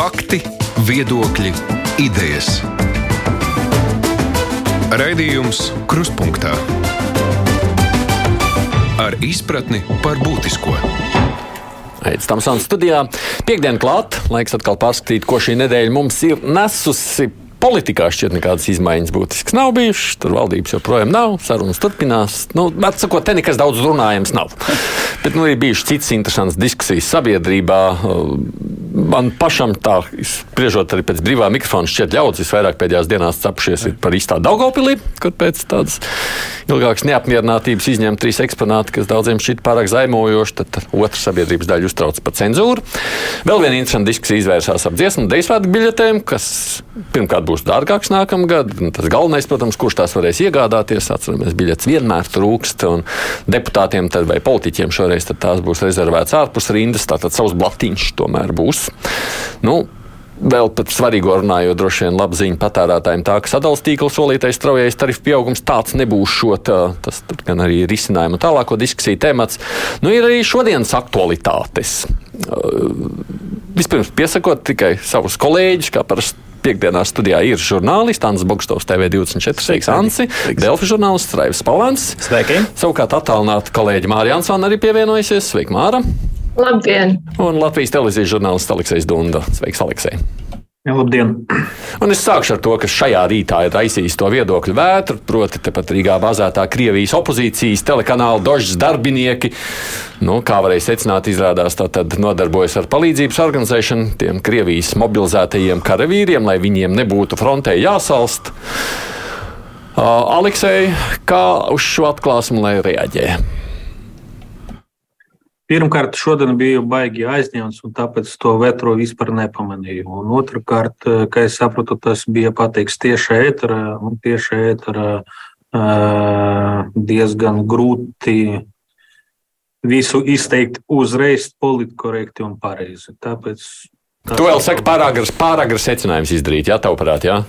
Fakti, viedokļi, idejas. Raidījums Kruspunkta ar izpratni par būtisko. Aizsmeļamies Tamsānas studijā. Piektdiena klāta, laiks atkal pārskatīt, ko šī nedēļa mums ir nesusi. Politikā šķiet, nekādas izmaiņas būtiskas nav bijušas. Tur valdības joprojām nav, sarunas turpinās. Nu, Atsakot, te nekas daudz runājams nav. Bet nu, ir bijušas citas interesantas diskusijas sabiedrībā man pašam tā, spriežot arī pēc brīvā mikrofona, šķiet, ļaudis visvairāk pēdējās dienās cepušies par īstā Daugopilī, kur pēc tādas ilgākas neapmierinātības izņem trīs eksponāti, kas daudziem šķiet pārāk zaimojoši, tad otra sabiedrības daļa uztrauc par cenzūru. Vēl viena interesanta diskusija izvērsās ap dziesmu deisvētku biļetēm, kas pirmkārt būs dārgāks nākamgad. Tas galvenais, protams, kurš tās varēs iegādāties, atceramies, biļetes vienmēr trūkst, deputātiem vai politiķiem šoreiz tās būs rezervētas ārpus rindas, tātad savs blatiņš tomēr būs. Nu, Vēl pat svarīgo runājot, droši vien laba ziņa patērētājiem tā, ka sadalījuma tīkla solītais straujais tarifu pieaugums tāds nebūs šo, tā, tas gan arī ir risinājumu tālāko diskusiju temats. Nu, ir arī šodienas aktualitātes. Vispirms piesakot tikai savus kolēģus, kā parasti. Piektdienā studijā ir žurnālists Anna Bogstovs, TV24, Sveiks, Ansi, Delfi žurnālists Raivs Palants. Sveiki! Savukārt attālināta kolēģi Mārija Ansona arī pievienojusies. Sveika, Māra! Labdien! Un Latvijas televīzijas žurnālists Aleksis Dunda. Sveiks, Aleksei! Labdien! Un es sākšu ar to, ka šajā rītā ir raisījis to viedokļu vētru, proti, tepat Rīgā bāzētā Krievijas opozīcijas telekanāla Dožas darbinieki. Nu, kā varēja secināt, izrādās tā tad nodarbojas ar palīdzības organizēšanu tiem Krievijas mobilizētajiem karavīriem, lai viņiem nebūtu frontē jāsalst. Uh, Aleksei, kā uz šo atklāsmu lai reaģē? Pirmkārt, šodien biju baigi aizņemts, un tāpēc to vetro vispār nepamanīju. Un otrkārt, kā es sapratu, tas bija pateikts tieši ēterā, un tieši ēterā diezgan grūti visu izteikt uzreiz politkorekti un pareizi. Tāpēc. Tu vēl saki, pārāk agrs secinājums izdarīt, jā, tavuprāt, jā?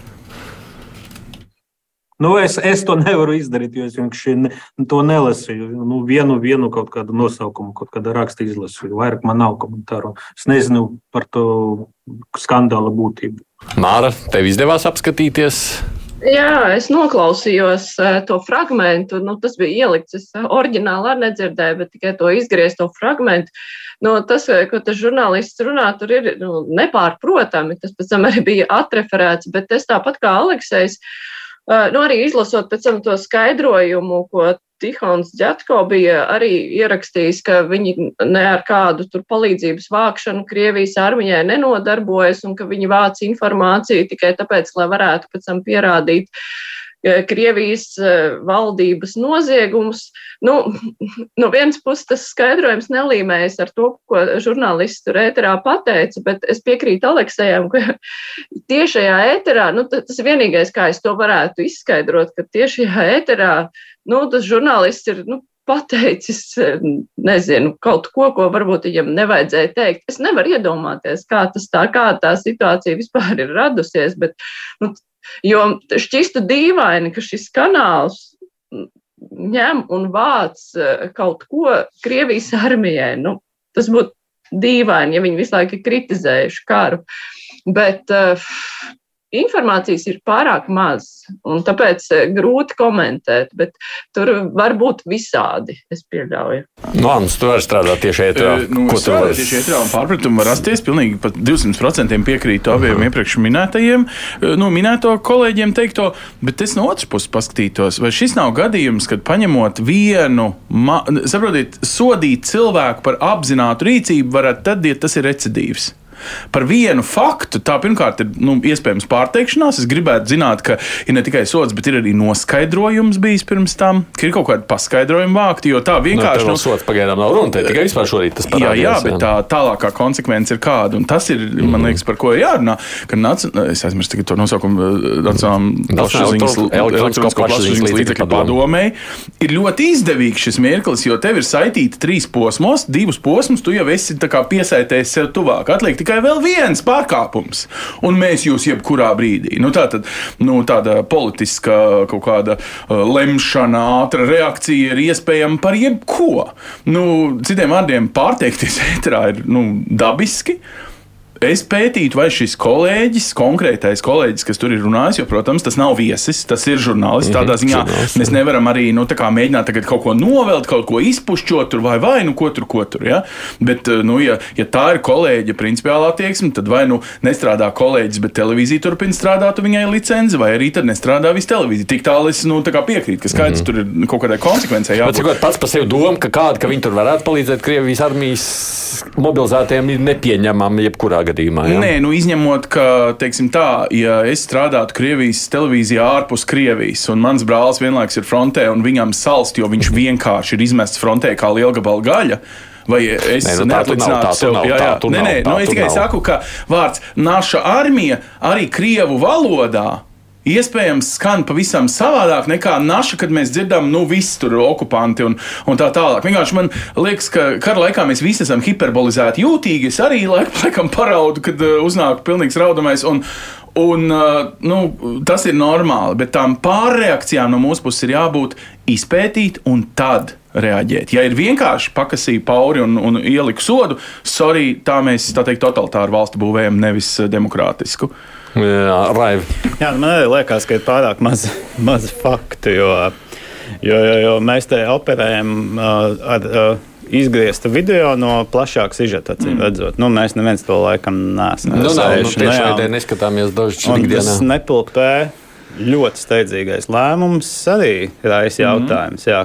Nu, es, es to nevaru izdarīt, jo es vienkārši ne, to nelasīju. Nu, vienu, vienu kaut kādu nosaukumu, kaut kādu rakstu izlasīju. Vairāk man nav komentāru. Es nezinu par to skandāla būtību. Māra, tev izdevās apskatīties? Jā, es noklausījos to fragment. Nu, tas bija ielikts. Es oriģināli arī nedzirdēju, bet tikai to izgriezto fragment. Nu, tas, ko tas žurnālists runā, tur ir nu, nepārprotami. Tas pēc tam arī bija atreferēts. Bet es tāpat kā Aleksējs Nu, arī izlasot pēc tam to skaidrojumu, ko Tihons Džatko bija arī ierakstījis, ka viņi ne ar kādu tur palīdzības vākšanu Krievijas armijai nenodarbojas un ka viņi vāc informāciju tikai tāpēc, lai varētu pēc tam pierādīt Krievijas valdības noziegumus. Nu, no vienas puses tas skaidrojums nelīmējas ar to, ko žurnālists tur ēterā pateica, bet es piekrītu Aleksējam, ka tiešajā ēterā, nu, tas vienīgais, kā es to varētu izskaidrot, ka tiešajā ēterā, nu, tas žurnālists ir, nu, pateicis, nezinu, kaut ko, ko varbūt viņam nevajadzēja teikt. Es nevaru iedomāties, kā tas tā, kā tā situācija vispār ir radusies, bet, nu, jo šķistu dīvaini, ka šis kanāls ņem un vāc eh, kaut ko Krievijas armijai. Nu, tas būtu dīvaini, ja viņi visu laiku ir kritizējuši karu. Bet uh, informācijas ir pārāk maz, un tāpēc eh, grūti komentēt, bet tur var būt visādi, es pieļauju. Nu, Ans, tu vari strādāt tieši ētrā. Uh, nu, Ko tu vari? Tieši ētrā un pārpratumi var rasties, pilnīgi pat 200% piekrītu abiem uh -huh. iepriekš minētajiem, nu, minēto kolēģiem teikto, bet es no otras puses paskatītos, vai šis nav gadījums, kad paņemot vienu, saprotiet, sodīt cilvēku par apzinātu rīcību, varat tad, ja tas ir recidīvs. Par vienu faktu tā pirmkārt ir nu, iespējams pārteikšanās. Es gribētu zināt, ka ir ne tikai sots, bet ir arī noskaidrojums bijis pirms tam, ka ir kaut kāda paskaidrojuma vākti. Jo tā vienkārši. Nu, no, sots pagaidām nav runa, tikai vispār šorīt tas parādījās. Jā, jā, bet tā tālākā konsekvence ir kāda. Un tas ir, mm. man liekas, par ko ir jārunā. Ka nac, es aizmirsu to nosaukumu Nacionālajā elektronisko plašsaziņas līdzekļu padomē. Ir ļoti izdevīgs šis mirklis, jo tev ir saitīti trīs posmos, divus posmus, tu jau esi piesaistījis sev tuvāk. Atliek tikai tikai vēl viens pārkāpums, un mēs jūs jebkurā brīdī. Nu, tā tad, nu, tāda politiska kaut kāda uh, lemšana, ātra reakcija ir iespējama par jebko. Nu, citiem vārdiem, pārteikties ēterā ir nu, dabiski. Es pētītu, vai šis kolēģis, konkrētais kolēģis, kas tur ir runājis, jo, protams, tas nav viesis, tas ir žurnālists. Tādā ziņā mēs nevaram arī nu, mēģināt kaut ko novelt, kaut ko izpušķot, vai vai nu ko tur, ko tur. Ja? Bet, nu, ja, ja tā ir kolēģa principiālā attieksme, tad vai nu nestrādā kolēģis, bet televīzija turpina strādāt, viņai ir licence, vai arī tad nestrādā viss televīzija. Tik tālu es nu, piekrītu, ka skaidrs mm -hmm. tur ir kaut kādai konsekvencei jābūt. Bet, pats par sevi doma, ka kāda, ka viņi tur varētu palīdzēt Krievijas armijas mobilizētiem, ir nepieņemama jebkurā gadījumā. Ja? Nē, nu izņemot, ka, teiksim tā, ja es strādātu Krievijas televīzijā ārpus Krievijas, un mans brālis vienlaikus ir frontē, un viņam salst, jo viņš vienkārši ir izmests frontē kā lielgabala gaļa. Vai es nē, nu, neatlicinātu sev? Jā, jā, nē, nē, nu, es tikai nav. saku, ka vārds naša armija arī Krievu valodā Iespējams, skan pavisam savādāk nekā naša, kad mēs dzirdam, nu, visi tur ir okupanti un, un tā tālāk. Vienkārši man liekas, ka kara laikā mēs visi esam hiperbolizēti, jūtīgi. Es arī laikam, laikam paraudu, kad uh, uznāk pilnīgs raudamais. Un, Un, uh, nu, tas ir normāli, bet tām pārreakcijām no mūsu puses ir jābūt izpētīt un tad reaģēt. Ja ir vienkārši pakasīja pauri un, un ieliku sodu, sorry, tā mēs tā teikt totalitāru valstu būvējam, nevis demokrātisku. Uh, Raivi. Jā, man arī liekas, ka ir pārāk maz, maz faktu, jo, jo, jo, jo mēs te operējam uh, ar. Uh, izgriezta video no plašākas izžeta, acīm mm. redzot. Nu, mēs neviens to laikam neesam. Nu, nav, nu, tiešraidē neskatāmies dažus ikdienā. Tas nepilgtē ļoti steidzīgais lēmums arī raisa mm. jautājums. Jā,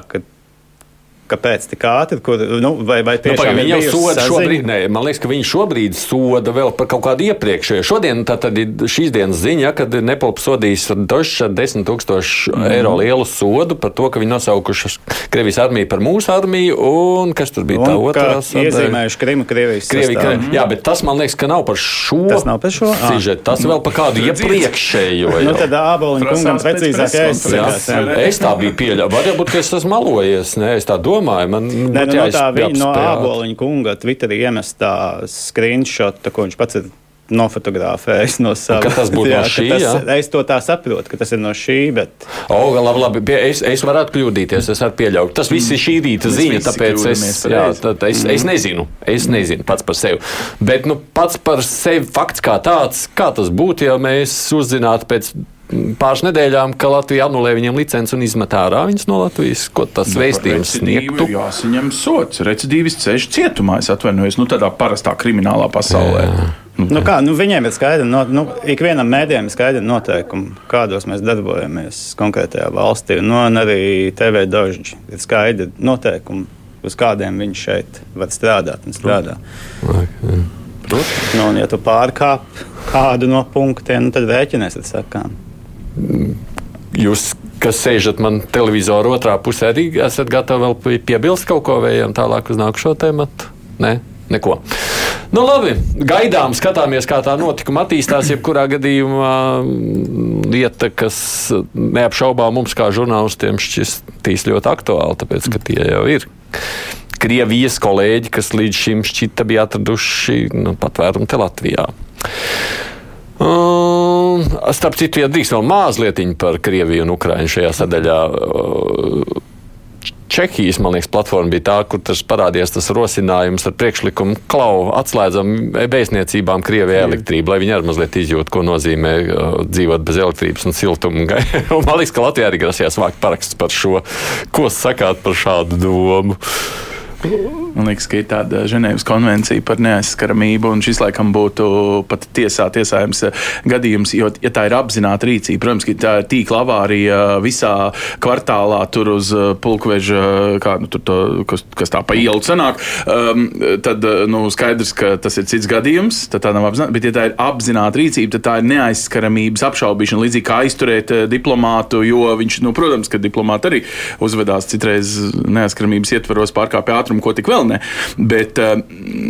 Kāpēc tik ātri? Kur, nu, vai vai nu, paga, viņa jau soda saziņa? šobrīd, nē, man liekas, ka viņi šobrīd soda vēl par kaut kādu iepriekšējo. Šodien tā tad ir šīs dienas ziņa, kad Nepalpa sodīs Došs ar 10 tūkstošu mm. eiro lielu sodu par to, ka viņi nosaukuši Krievijas armiju par mūsu armiju, un kas tur bija un tā otrā sadaļa? Iezīmējuši Krimu Krievijas Krievi, Krievi, Jā, bet tas man liekas, ka nav par šo. Tas nav par šo. Sižet, tas vēl par kādu iepriekšējo. Nu, tad āboliņu kungam precīzāk jāizsakās. Es tā biju pieļauju. Varbūt, ka es esmu malojies, ne, es tā domāju. Man Nē, nu, no tā viņa no āboliņa kunga Twitterī iemestā screenshot, ko viņš pats ir nofotografējis no savas puses. Tas būtu jā, no šī. Tas, jā? Es to tā saprotu, ka tas ir no šī. Bet... O, labi, labi. Es, es varētu kļūdīties, es varu pieļaut. Tas viss ir šī rīta ziņa, tāpēc es, jā, tad, es, mm. es nezinu. Es nezinu pats par sevi. Bet nu, pats par sevi fakts kā tāds, kā tas būtu, ja mēs uzzinātu pēc pāris nedēļām, ka Latvija anulē viņiem licenci un izmet ārā viņus no Latvijas. Ko tas nu, vēstījums sniegtu? Jāsaņem sots, recidīvis ceļš cietumā, es atvainojos, nu tādā parastā kriminālā pasaulē. Jā. Nu, nu kā, nu, viņiem ir skaidra, no, nu, ikvienam mēdījam ir skaidra noteikumi, kādos mēs darbojamies konkrētajā valstī. Nu, un arī TV daži ir skaidri noteikumi, uz kādiem viņš šeit var strādāt un strādā. Protams. Nu, un, ja tu pārkāp kādu no punktiem, nu, tad rēķinies ar sakām. Jūs, kas sēžat man televizorā otrā pusē, arī esat gatavi vēl piebilst kaut ko vējam tālāk uz nākušo tēmu? Nē, neko. Nu, labi, gaidām, skatāmies, kā tā notikuma attīstās. Jebkurā gadījumā mm, lieta, kas neapšaubām mums, kā žurnālistiem, šķistīs ļoti aktuāli, tāpēc ka tie jau ir. Krievijas kolēģi, kas līdz šim šķita bija atraduši nu, patvērumu te Latvijā. Um, starp citu, ja drīkst vēl mazliet par Krieviju un Ukraiņu šajā sadaļā. Uh, Čehijas, man liekas, platforma bija tā, kur tas parādījās tas rosinājums ar priekšlikumu klau atslēdzam vēstniecībām Krievijai elektrību, lai viņi arī mazliet izjūtu, ko nozīmē uh, dzīvot bez elektrības un siltuma. un man liekas, ka Latvijā arī grasījās vākt parakstus par šo. Ko sakāt par šādu domu? Man liekas, ka ir tāda Ženēvas konvencija par neaizskaramību, un šis laikam būtu pat tiesā tiesājums eh, gadījums, jo, ja tā ir apzināta rīcība, protams, ka tā ir tīkla avārija visā kvartālā, tur uz eh, pulkveža, kā, nu, to, kas, kas tā pa ielu sanāk, um, tad eh, nu, skaidrs, ka tas ir cits gadījums, tad tā nav apzināta, bet ja tā ir apzināta rīcība, tad tā ir neaizskaramības apšaubīšana, līdzīgi kā aizturēt diplomātu, jo viņš, nu, protams, ka diplomāti arī uzvedās citreiz neaizskaramības ietvaros pārkāpja ātrumu, ko tik vēl ne. Bet eh,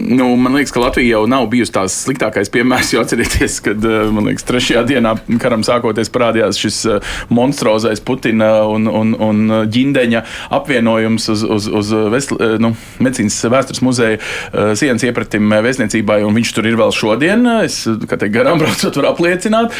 nu, man liekas, ka Latvija jau nav bijusi tās sliktākais piemērs. Jo atcerieties, kad eh, liekas, trešajā dienā karam sākoties parādījās šis eh, monstrozais Putina un, un, un ģindeņa apvienojums uz, uz, uz vesl, nu, medicīnas vēstures muzeja sienas iepratim vēstniecībai, un viņš tur ir vēl šodien. Es teikt, garām braucot, varu apliecināt.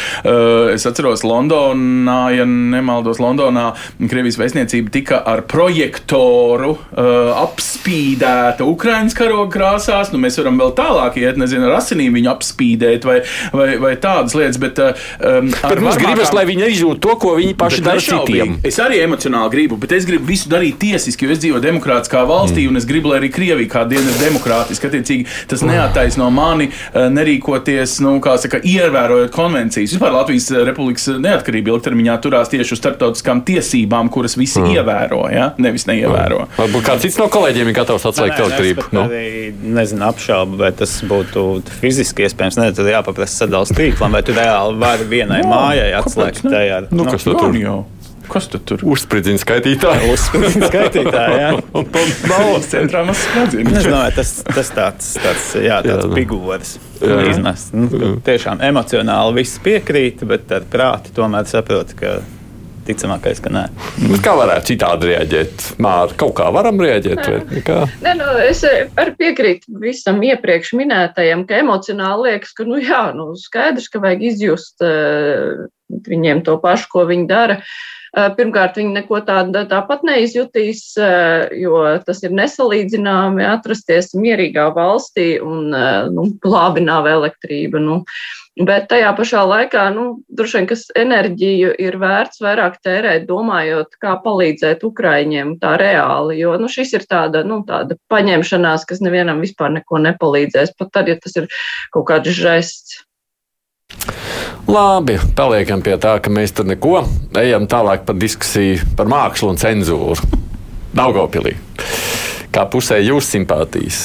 Es atceros Londonā, ja nemaldos, Londonā Krievijas vēstniecība tika ar projektoru apspīdēta nodekorēta Ukraiņas karoga krāsās. Nu, mēs varam vēl tālāk iet, nezinu, ar asinīm viņu apspīdēt vai, vai, vai tādas lietas. Bet, um, bet mums gribas, lai viņi izjūt to, ko viņi paši dara citiem. Es arī emocionāli gribu, bet es gribu visu darīt tiesiski, jo es dzīvoju demokrātiskā valstī, mm. un es gribu, lai arī Krievija kā diena ir demokrātiska. Attiecīgi, tas neattaisno mani eh, nerīkoties, nu, kā saka, ievērojot konvencijas. Vispār Latvijas Republikas neatkarība ilgtermiņā turās tieši uz starptautiskām tiesībām, kuras visi mm. ievēro, ja? nevis neievēro. Mm. Varbūt kāds cits no kolēģiem ir gatavs atslēgt elektrību. Nu? Arī, nezinu, apšaubu, vai tas būtu fiziski iespējams. Ne, tad jāpaprasa sadalīt tīklam, vai tu reāli vari vienai no, mājai atslēgt tajā. Nu, nu, kas tur jau? Kas tu tur? Uzspridzina skaitītāju. Uzspridzina skaitītāju, jā. un to nav centrā mums spridzina. Nezinu, tas, tas tāds, tāds, jā, tāds pigoris. Iznest. Nu, tiešām emocionāli viss piekrīt, bet ar prāti tomēr saprot, ka ticamākais, ka nē. Bet kā varētu citādi reaģēt? Māra, kaut kā varam reaģēt? Nē, nu, es arī piekrītu visam iepriekš minētajam, ka emocionāli liekas, ka, nu jā, nu, skaidrs, ka vajag izjust uh, viņiem to pašu, ko viņi dara. Uh, pirmkārt, viņi neko tādu tāpat neizjutīs, uh, jo tas ir nesalīdzināmi atrasties mierīgā valstī un uh, nu, plābināva elektrība. Nu, Bet tajā pašā laikā, nu, droši vien, kas enerģiju ir vērts vairāk tērēt, domājot, kā palīdzēt Ukraiņiem tā reāli, jo, nu, šis ir tāda, nu, tāda paņemšanās, kas nevienam vispār neko nepalīdzēs, pat tad, ja tas ir kaut kāds žests. Labi, paliekam pie tā, ka mēs tur neko ejam tālāk par diskusiju par mākslu un cenzūru. Daugopilī kā pusē jūsu simpātijas?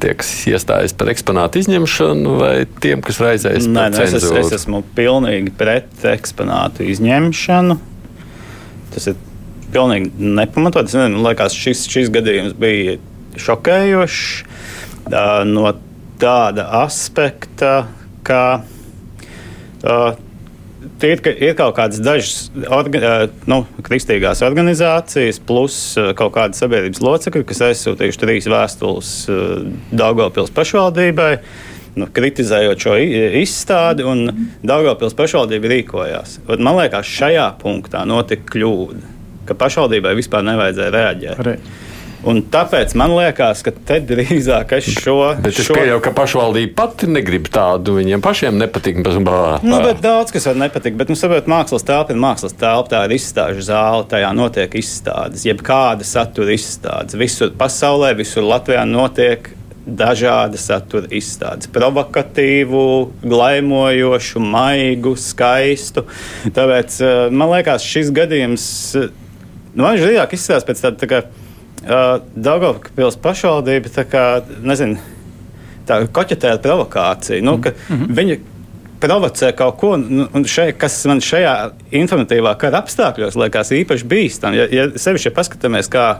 Tie, kas iestājas par eksponātu izņemšanu, vai tiem, kas raizējas Nē, par cenzūru? Es, es esmu pilnīgi pret eksponātu izņemšanu. Tas ir pilnīgi nepamatots. Man liekas, šis, šis gadījums bija šokējošs no tāda aspekta, ka uh, ir, ir kaut kādas dažas orga, nu, kristīgās organizācijas, plus kaut kāda sabiedrības locekļi, kas aizsūtījuši trīs vēstules Daugopils pašvaldībai. Nu, kritizējot šo izstādi, un Daugopils pašvaldība rīkojās. Man liekas, šajā punktā notika kļūda, ka pašvaldībai vispār nevajadzēja reaģēt. Re. Un tāpēc man liekas, ka te drīzāk es šo. Bet es šo... pieļauju, ka pašvaldība pati negrib tādu. Viņiem pašiem nepatīk. Bā, nu, bet daudz kas var nepatikt. Bet, nu, saprot, mākslas telpa ir mākslas telpa, tā ir izstāžu zāle, tajā notiek izstādes. Jebkāda satura izstādes. Visur pasaulē, visur Latvijā notiek dažādi satura izstādes. Provokatīvu, glaimojošu, maigu, skaistu. Tāpēc eh, man liekas, šis gadījums. Nu, man drīzāk izskatās pēc tāda. Tā Daugavpils pašvaldība tā kā, nezinu, tā koķetē ar provokāciju. Nu, mm -hmm. Viņi provocē kaut ko, nu, šeit, kas man šajā informatīvā kara apstākļos liekas īpaši bīstami. Ja, ja sevišķi ja paskatāmies, kā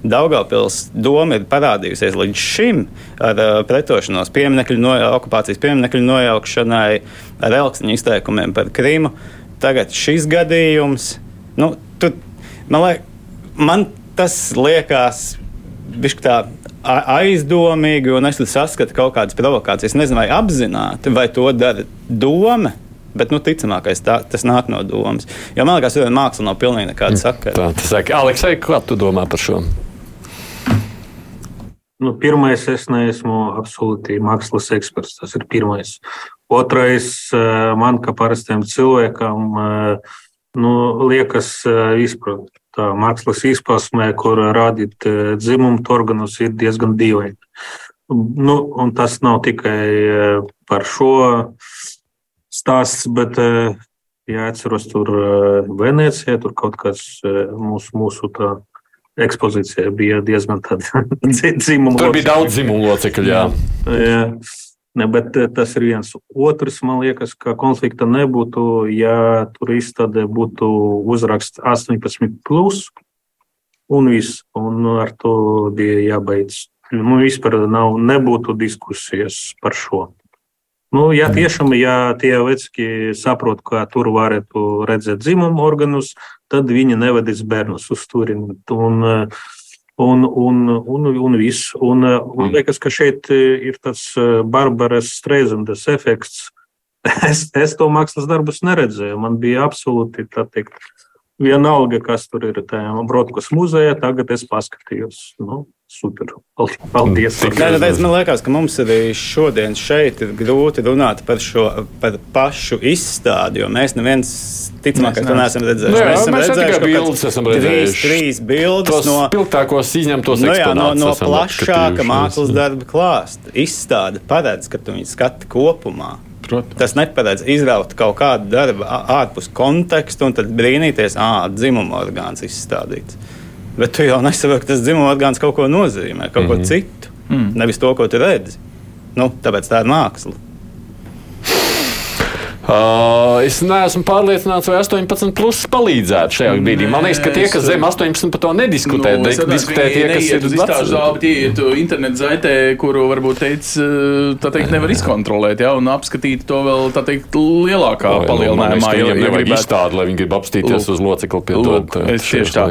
Daugavpils doma ir parādījusies līdz šim ar uh, pretošanos pieminiekļu, no, okupācijas pieminiekļu nojaukšanai, ar elksniņu izteikumiem par Krīmu. Tagad šis gadījums, nu, tu, man liekas, man tas liekas tā aizdomīgi, un es saskatu kaut kādas provokācijas. Es nezinu, vai apzināti, vai to dara doma. Bet, nu, ticamākais, tā, tas nāk no domas. Jo man liekas, ka māksla nav pilnīgi nekāda mm. sakara. Tā, tas ir Aleksai, kā tu domā par šo? Nu, pirmais, es neesmu absolūti mākslas eksperts. Tas ir pirmais. Otrais, eh, man kā parastam cilvēkam, eh, nu, liekas, eh, izprat, tā mākslas izpausmē, kur rādīt e, dzimumu organus, ir diezgan dīvaini. Nu, un tas nav tikai e, par šo stāsts, bet, e, ja atceros, tur Venecijā, tur kaut kas mūsu, mūsu tā ekspozīcija bija diezgan tāda dzimuma. Tur bija daudz dzimumu locekļu, jā. jā. Ne, bet eh, tas ir viens. Otrs, man liekas, ka konflikta nebūtu, ja tur izstādē būtu uzraksts 18, plus, un viss. Un ar to bija jābeidz. Nu, vispār nav, nebūtu diskusijas par šo. Nu, ja tiešām ja tie vecāki saprot, ka tur varētu redzēt dzimumu organus, tad viņi nevedīs bērnus uz turieni. Un, uh, un, un, un, un viss. Un, un mm. liekas, ka šeit ir tas Barbaras Streizendas efekts. Es, es to mākslas darbus neredzēju. Man bija absolūti teikt, vienalga, kas tur ir tajā Brodkas muzejā. Tagad es paskatījos. Nu, super. Paldies! Tāpēc man liekas, ka mums arī šodien šeit ir grūti runāt par šo par pašu izstādi, jo mēs neviens ticamāk, ka to neesam redzējuši. Jā, mēs esam mēs redzējuši bildes esam trīs, redzējuši. trīs bildes Tos no, spilgtākos izņemtos nu, jā, no, no plašāka mākslas darba klāsta. Izstāde paredz, ka tu viņu skati kopumā. Protams. Tas neparedz izraut kaut kādu darbu ārpus konteksta un tad brīnīties, ah, dzimuma orgāns izstādīts. Bet tu jau nesaproti, ka tas dzimuma orgāns kaut ko nozīmē, kaut mm -hmm. ko citu. Mm. Nevis to, ko tu redzi. Nu, tāpēc tā ir māksla. Uh, es neesmu pārliecināts, vai 18 plus palīdzētu šajā brīdī. Man liekas, ka tie, kas zem 18 par to nediskutē, Nu, nu, atceros, diskutē tie, kas ir uz izstāžu zāli, bet ieiet internetu zaitē, kuru varbūt teic, eh, tā teikt, nevar izkontrolēt, ja, un apskatīt to vēl, tā teikt, lielākā palielinājumā, ja ja, ja nevajag gribētu. izstādi, lai viņi grib apstīties uz locekli piedod. Lūk, es tieši tā.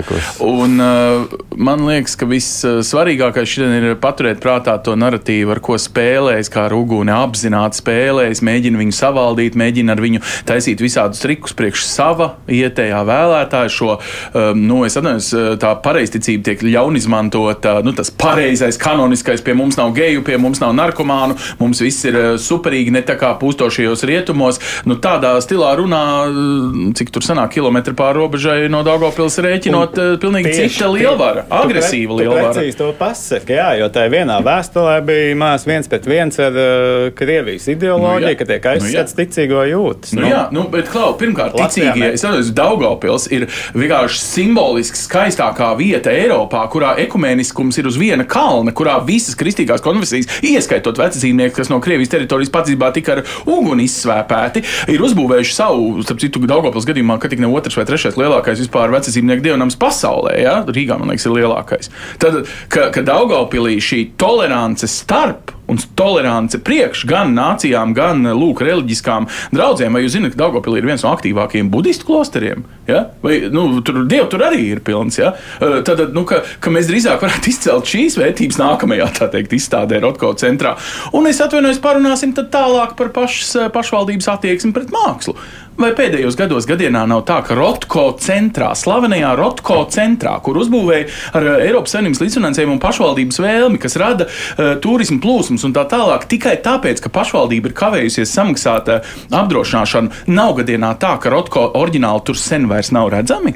Un, uh, man liekas, ka vissvarīgākais šodien ir paturēt prātā to narratīvu, ar ko spēlējas, kā ar uguni apzināti spēlējas, mēģina viņu savaldīt, mēģina ar viņu taisīt visādus trikus priekš sava vietējā vēlētāja. Šo, um, nu, es atceros, tā pareizticība tiek ļaun izmantota. Nu, tas pareizais, kanoniskais pie mums nav geju, pie mums nav narkomānu, mums viss ir uh, superīgi, ne tā kā pūstošajos rietumos. Nu, tādā stilā runā, uh, cik tur sanāk kilometri pāri robežai no Daugopils rēķinot, uh, pilnīgi cita lielvara, agresīva Tu Nu, pre- lielvara. Tu precīzi to pasaki, jā, jo tā vienā vēstulē bija mās viens pret viens ar uh, Krievijas ideoloģiju, Nu, jā. ka tiek Nu, jā. ticīgo jūtas. Nu, jā, nu, bet, Klau, pirmkārt, Latvijā ticīgie, es domāju, Daugavpils ir vienkārši simboliski skaistākā vieta Eiropā, kurā ekumēniskums ir uz viena kalna, kurā visas kristīgās konfesijas, ieskaitot veczīmniekus, kas no Krievijas teritorijas patiesībā tika ar uguni izsvēpēti, ir uzbūvējuši savu, starp citu, Daugavpils gadījumā, ka tik ne otrs vai trešais lielākais vispār veczīmnieku dievnams pasaulē, ja? Rīgā, man liekas, ir lielākais. Tad, ka, ka Daugavpilī šī tolerance starp un tolerance priekš gan nācijām, gan lūk, reliģiskām draudzēm. Vai jūs zināt, ka Daugopilī ir viens no aktīvākajiem budistu klosteriem? Ja? Vai nu, tur dievu tur arī ir pilns? Ja? Eh, Tad, nu, ka, ka mēs drīzāk varētu izcelt šīs vērtības nākamajā, teikt, izstādē Rotko centrā. Un es atvainojos, parunāsim tālāk par pašas, pašvaldības attieksmi pret mākslu. Vai pēdējos gados gadienā nav tā, ka Rotko centrā, slavenajā Rotko centrā, kur uzbūvēja ar eh, Eiropas Savienības līdzfinansējumu un pašvaldības vēlmi, kas rada uh, turismu plūsmas un tā tālāk, tikai tāpēc, ka pašvaldība ir kavējusies samaksāt uh, apdrošināšanu, nav gadienā tā, ka Rotko oriģināli tur sen vairs nav redzami?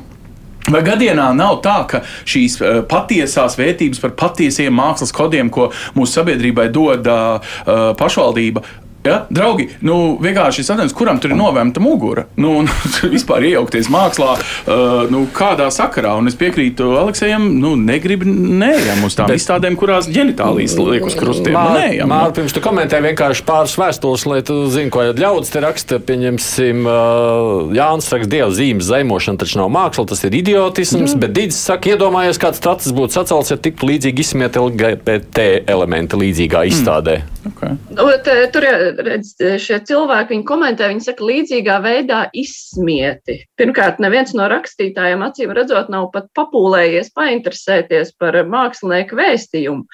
Vai gadienā nav tā, ka šīs uh, patiesās vērtības par patiesiem mākslas kodiem, ko mūsu sabiedrībai dod uh, pašvaldība, Ja, draugi, nu, vienkārši skatās, kuram tur ir novērta mugura. Nu, un, vispār iejaukties mākslā, uh, nu, kādā sakarā. Un es piekrītu Aleksējam, nu, negribu neejam uz tām Bet- izstādēm, kurās ģenitālijas liek uz krustiem. Nu, neejam, nu. Pirms tu komentēji vienkārši pāris vēstules, lai tu zini, ko ļaudis te raksta. Pieņemsim, uh, Jānis saka, dieva zīmes zaimošana taču nav māksla, tas ir idiotisms, bet Dīdis saka, iedomājies, kāds status būtu sacels, ja tiktu līdzīgi izsmiet LGBT elementi līdzīgā izstādē. Okay. Nu, te, tur redz, šie cilvēki, viņi komentē, viņi saka, līdzīgā veidā izsmieti. Pirmkārt, neviens no rakstītājiem, acīm redzot, nav pat papūlējies painteresēties par mākslinieku vēstījumu.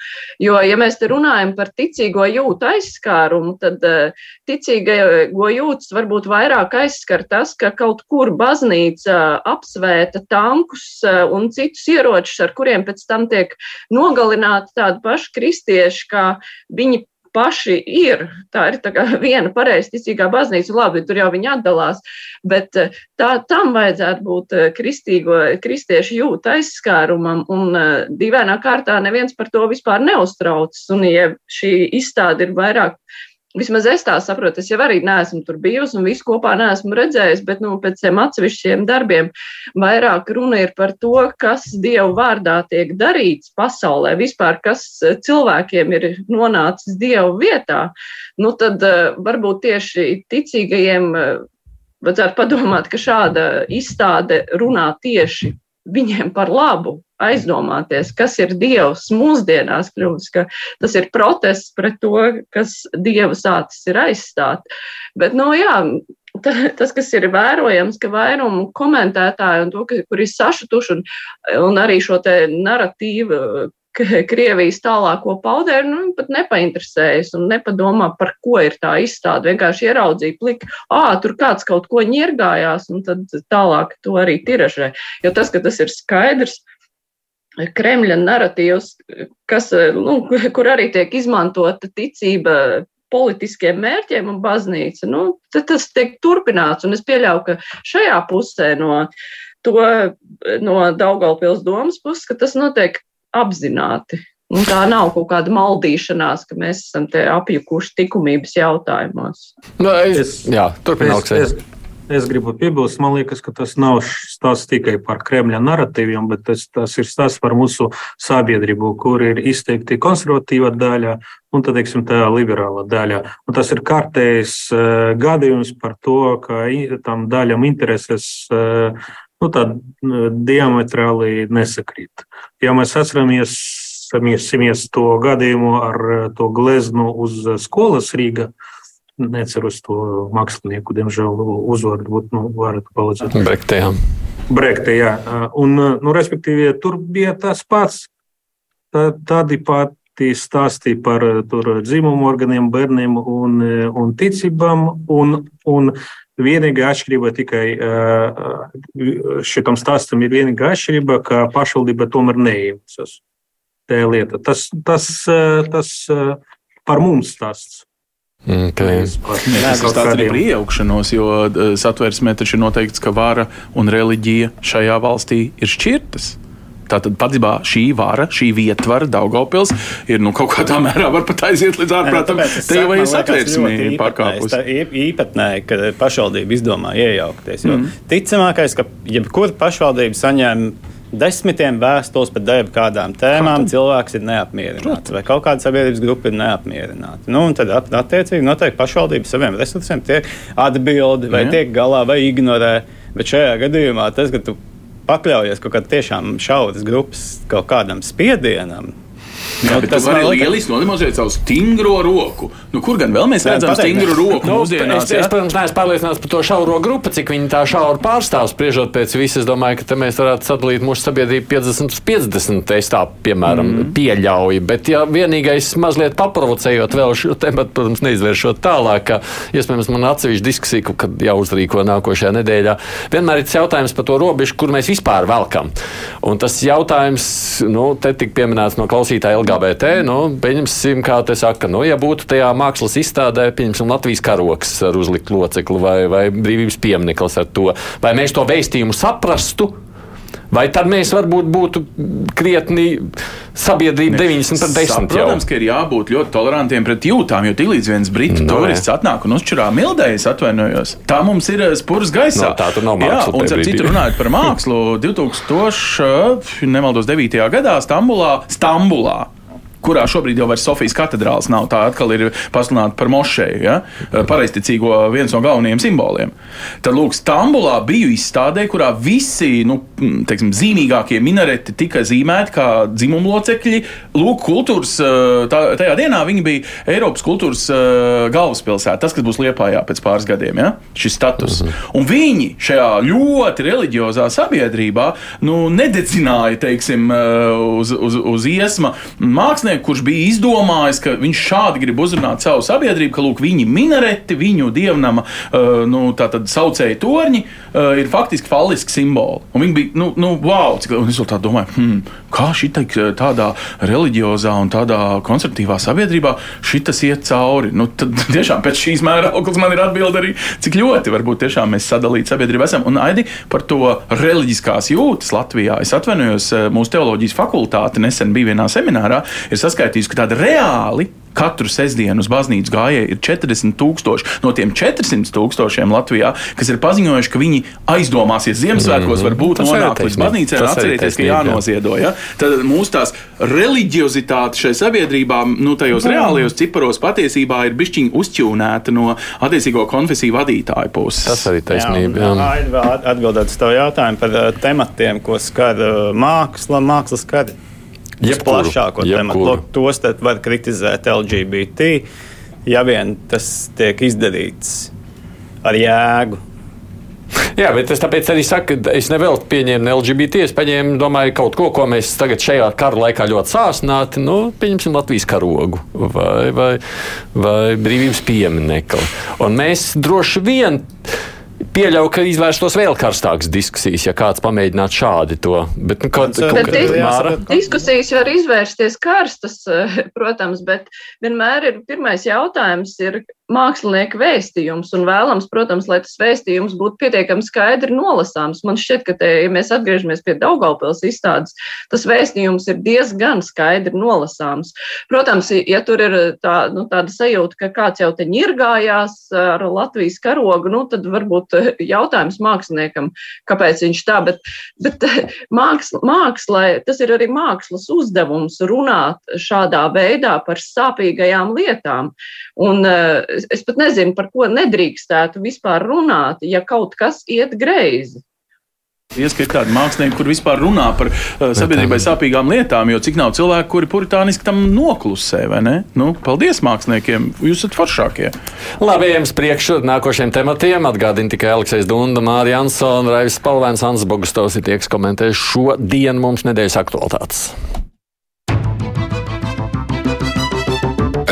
Jo, ja mēs te runājam par ticīgo jūtu aizskārumu, tad uh, ticīgo jūtas varbūt vairāk aizskar tas, ka kaut kur baznīca apsvēta tankus uh, un citus ieročus, ar kuriem pēc tam tiek nogalināti tādi paši kristieši, kā viņi paši ir. Tā ir tā viena pareizticīgā baznīca, labi, tur jau viņi atdalās, bet eh, tā, tam vajadzētu būt eh, kristīgo, kristiešu jūta aizskārumam, un eh, dīvainā kārtā neviens par to vispār neuztraucas, un ja šī izstāde ir vairāk Vismaz es tā saprotu, es jau arī neesmu tur bijusi un visu kopā neesmu redzējis, bet nu, pēc tiem atsevišķiem darbiem vairāk runa ir par to, kas Dievu vārdā tiek darīts pasaulē, vispār kas eh, cilvēkiem ir nonācis Dievu vietā. Nu, tad uh, varbūt tieši ticīgajiem uh, vajadzētu padomāt, ka šāda izstāde runā tieši viņiem par labu, aizdomāties, kas ir Dievs mūsdienās kļuvis, ka tas ir protests pret to, kas Dieva sācis ir aizstāt. Bet, nu jā, ta, tas, kas ir vērojams, ka vairumu komentētāju un to, ka, kur ir sašutuši un, un arī šo te narratīvu Krievijas tālāko paudēru, nu, pat nepainteresējas un nepadomā, par ko ir tā izstāde. Vienkārši ieraudzīja pliku, ah, tur kāds kaut ko ņirgājās, un tad tālāk to arī tiražē. Jo tas, ka tas ir skaidrs, Kremļa narratīvs, kas, nu, kur arī tiek izmantota ticība politiskiem mērķiem un baznīca, nu, tas tiek turpināts. Un es pieļauju, ka šajā pusē no, to, no Daugaupils domas puses, ka tas notiek apzināti. Un tā nav kaut kāda maldīšanās, ka mēs esam te apjukuši likumības jautājumos. Nu, es, jā, turpināt. Es, es, es gribu piebilst, man liekas, ka tas nav stāsts tikai par Kremļa narratīviem, bet tas, tas ir stāsts par mūsu sabiedrību, kur ir izteikti konservatīva daļa un tad, teiksim, tā liberāla daļa. Un tas ir kārtējs uh, gadījums par to, ka tam daļam intereses uh, nu, tā, diametrāli nesakrīt. Ja mēs atceramies Samiesimies to gadījumu ar to gleznu uz skolas Rīgā. Neceros to mākslinieku, diemžēl, uzvārdu, bet nu, varat palīdzēt. Brekte, jā. Brekte, jā. Un, nu, respektīvi, tur bija tas pats. Tā, tādi pati stāsti par tur, dzimumu organiem, bērniem un, un ticībām. Un, un vienīgā atšķirība tikai šitam stāstam ir vienīgā atšķirība, ka pašvaldība tomēr neiejaucas tā lieta. Tas, tas, tas par mums stāsts. Okay. Tas ir tāds arī par iejaukšanos, jo satversmē taču ir noteikts, ka vara un reliģija šajā valstī ir šķirtas. Tātad patiesībā šī vara, šī vietvara, Daugopils, ir nu, kaut kādā mērā var pat aiziet līdz ārprātam. Te jau ir satversmī pārkāpus. Īpatnēji, ka pašvaldība izdomā iejaukties. Mm. Ticamākais, ka jebkura pašvaldība saņēma desmitiem vēstules par darbu kādām tēmām, Protams. cilvēks ir neapmierināts vai kaut kāda sabiedrības grupa ir neapmierināta. Nu, tad, attiecīgi, noteikti pašvaldība saviem resursiem tiek atbildi vai Jā. tiek galā vai ignorē. Bet šajā gadījumā tas, ka tu pakļaujies kaut kādam tiešām šauras grupas kaut kādam spiedienam, Jā, bet tas var lieliski nodemonstrēt savu stingro roku. Nu, kur gan vēl mēs redzam stingru roku nu, mūsdienās? Es, es, protams, neesmu pārliecināts par to šauro grupu, cik viņi tā šauri pārstāv. Spriežot pēc visas, es domāju, ka mēs varētu sadalīt mūsu sabiedrību 50 uz 50. Es tā, piemēram, mm. pieļauju. Bet, ja vienīgais mazliet paprovocējot vēl šo tematu, protams, neizvēršot tālāk, ka, iespējams, man atsevišķa diskusija, kad jāuzrīko nākošajā nedēļā, vienmēr ir jautājums par to robežu, kur mēs vispār velkam. Un tas jautājums, nu, te tik pieminēts no klausītāja LGBT, nu, pieņemsim, kā te saka, nu, ja būtu tajā mākslas izstādē, pieņemsim, Latvijas karoks ar uzlikt locekli vai, vai brīvības piemineklis ar to, vai mēs to vēstījumu saprastu, Vai tad mēs varbūt būtu krietni sabiedrība 90 pret 10? Protams, ka ir jābūt ļoti tolerantiem pret jūtām, jo tiklīdz viens britu no, turists atnāk un uzčurā mildējas, atvainojos, tā mums ir eh, spurs gaisā. No, tā tur nav māksla. Jā, un ar citu runājot par mākslu, 2000, nemaldos, 9. gadā Stambulā, Stambulā kurā šobrīd jau vairs Sofijas katedrāls nav. Tā atkal ir pasludināta par mošeju, ja? pareizticīgo viens no galvenajiem simboliem. Tad, lūk, Stambulā biju izstādē, kurā visi nu, teiksim, zīmīgākie minareti tika zīmēti kā dzimumu locekļi. Lūk, kultūras, tā, tajā dienā viņi bija Eiropas kultūras galvaspilsēta, tas, kas būs Liepājā pēc pāris gadiem, ja? šis status. Mhm. Un viņi šajā ļoti reliģiozā sabiedrībā nu, nededzināja, teiksim, uz, uz, uz iesma mākslinieki mākslinieku, kurš bija izdomājis, ka viņš šādi grib uzrunāt savu sabiedrību, ka lūk, viņa minareti, viņu dievnama uh, nu, saucēja torņi uh, ir faktiski falliski simboli. Un viņi bija, nu, nu wow, cik, es tā domāju, hmm, kā šī tādā reliģiozā un tādā konservatīvā sabiedrībā šitas iet cauri. Nu, tad tiešām pēc šīs mēra auglis man ir atbilde arī, cik ļoti varbūt tiešām mēs sadalīti sabiedrību esam. Un Aidi par to reliģiskās jūtas Latvijā. Es atvainojos, mūsu teoloģijas fakultāte nesen bija vienā seminārā, ir saskaitījusi, ka tāda reāli katru sestdienu uz baznīcu gājēji ir 40 tūkstoši. No tiem 400 tūkstošiem Latvijā, kas ir paziņojuši, ka viņi aizdomāsies Ziemassvētkos, mm -hmm. varbūt nonākt līdz baznīcai un atcerēties, ka jānoziedo. Ja? Tad mūsu tās reliģiozitāte šai sabiedrībā, nu, tajos mm. reālajos ciparos patiesībā ir bišķiņi uzķūnēta no attiecīgo konfesiju vadītāju puses. Tas arī taisnība. Jā, jā. Atbildēt uz tavu jautājumu par uh, tematiem, ko skar uh, māksla, mākslas skari plašāko tematu. Tos var kritizēt LGBT, ja vien tas tiek izdarīts ar jēgu. Jā, bet es tāpēc arī saku, ka es nevēlu pieņemt LGBT. Es paņēmu, domāju, kaut ko, ko mēs tagad šajā kara laikā ļoti sāsnāti, nu, pieņemsim Latvijas karogu vai, vai, vai brīvības pieminekli. Un mēs droši vien Pieļauju, ka izvērstos vēl karstākas diskusijas, ja kāds pamēģinātu šādi to. Bet, nu, kaut, Bet, kaut, bet Māra? Diskusijas var izvērsties karstas, protams, bet vienmēr ir pirmais jautājums, ir mākslinieka vēstījums. Un vēlams, protams, lai tas vēstījums būtu pietiekami skaidri nolasāms. Man šķiet, ka, te, ja mēs atgriežamies pie Daugaupils izstādes, tas vēstījums ir diezgan skaidri nolasāms. Protams, ja tur ir tā, nu, tāda sajūta, ka kāds jau te ņirgājās ar Latvijas karogu, nu, tad varbūt jautājums māksliniekam, kāpēc viņš tā, bet, bet māksla, mākslai, tas ir arī mākslas uzdevums runāt šādā veidā par sāpīgajām lietām. Un, es, es pat nezinu, par ko nedrīkstētu vispār runāt, ja kaut kas iet greizi. Ieskait tādi mākslinieki, kur vispār runā par uh, sabiedrībai sāpīgām lietām, jo cik nav cilvēku, kuri puritāniski tam noklusē, vai ne? Nu, paldies māksliniekiem, jūs esat foršākie. Labi, uz priekšu nākošiem tematiem. Atgādini tikai Aleksis Dunda, Mārija Ansona, Raivis Palvēns, Ans Bogustovs ir tie, kas komentē šo dienu mums nedēļas aktualitātes.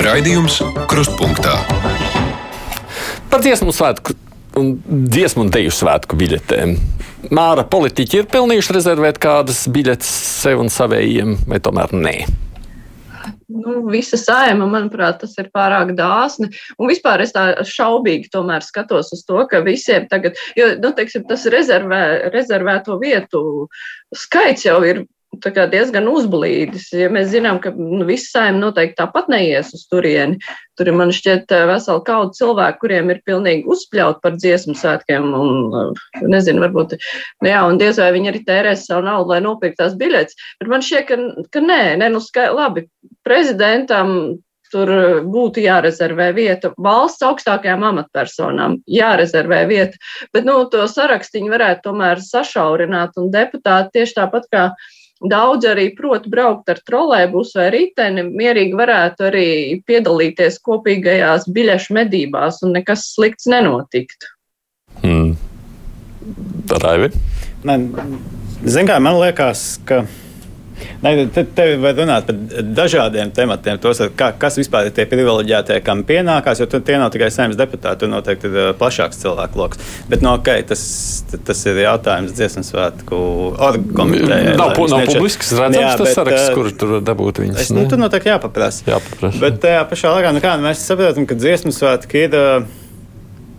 Raidījums Krustpunktā. Par dziesmu svētku un dziesmu un teju svētku biļetēm. Māra politiķi ir pelnījuši rezervēt kādas biļetes sev un savējiem, vai tomēr nē? Nu, visa saima, manuprāt, tas ir pārāk dāsni. Un vispār es tā šaubīgi skatos uz to, ka visiem tagad, jo, nu, teiksim, tas rezervē, rezervēto vietu skaits jau ir diezgan uzblīdis. Ja mēs zinām, ka nu, visi saimnieki noteikti tāpat neies uz turieni. Tur ir man šķiet vesela kauda cilvēku, kuriem ir pilnīgi uzspļaut par dziesmu svētkiem. Un, nezinu, varbūt, nu jā, un diez vai viņi arī tērēs savu naudu, lai nopirktu tās biļetes. Bet man šķiet, ka, ka nē, nē, nu, skai, labi, prezidentam tur būtu jārezervē vieta valsts augstākajām amatpersonām, jārezervē vieta. Bet nu, to sarakstu varētu tomēr sašaurināt, un deputāti tieši tāpat kā Daudz arī prot braukt ar trolēbusu vai riteni, mierīgi varētu arī piedalīties kopīgajās biļešu medībās un nekas slikts nenotiktu. Hmm. Raivi? Man, zin kā, man liekas, ka Ne, te, te var runāt par dažādiem tematiem, tos, kā, kas vispār ir tie privileģētie, kam pienākās, jo tie nav tikai saimnes deputāti, tur noteikti ir plašāks cilvēku lokus. Bet, no, nu, okay, tas, tas ir jautājums dziesmu svētku komitejai. Nav, pu, nav publisks redzams jā, tas bet, saraksts, kur tur dabūt viņas. Es, nu, tur noteikti jāpaprasa. jāpaprasa. Bet tajā pašā laikā, nu kā, mēs saprotam, ka dziesmu svētki ir. Uh,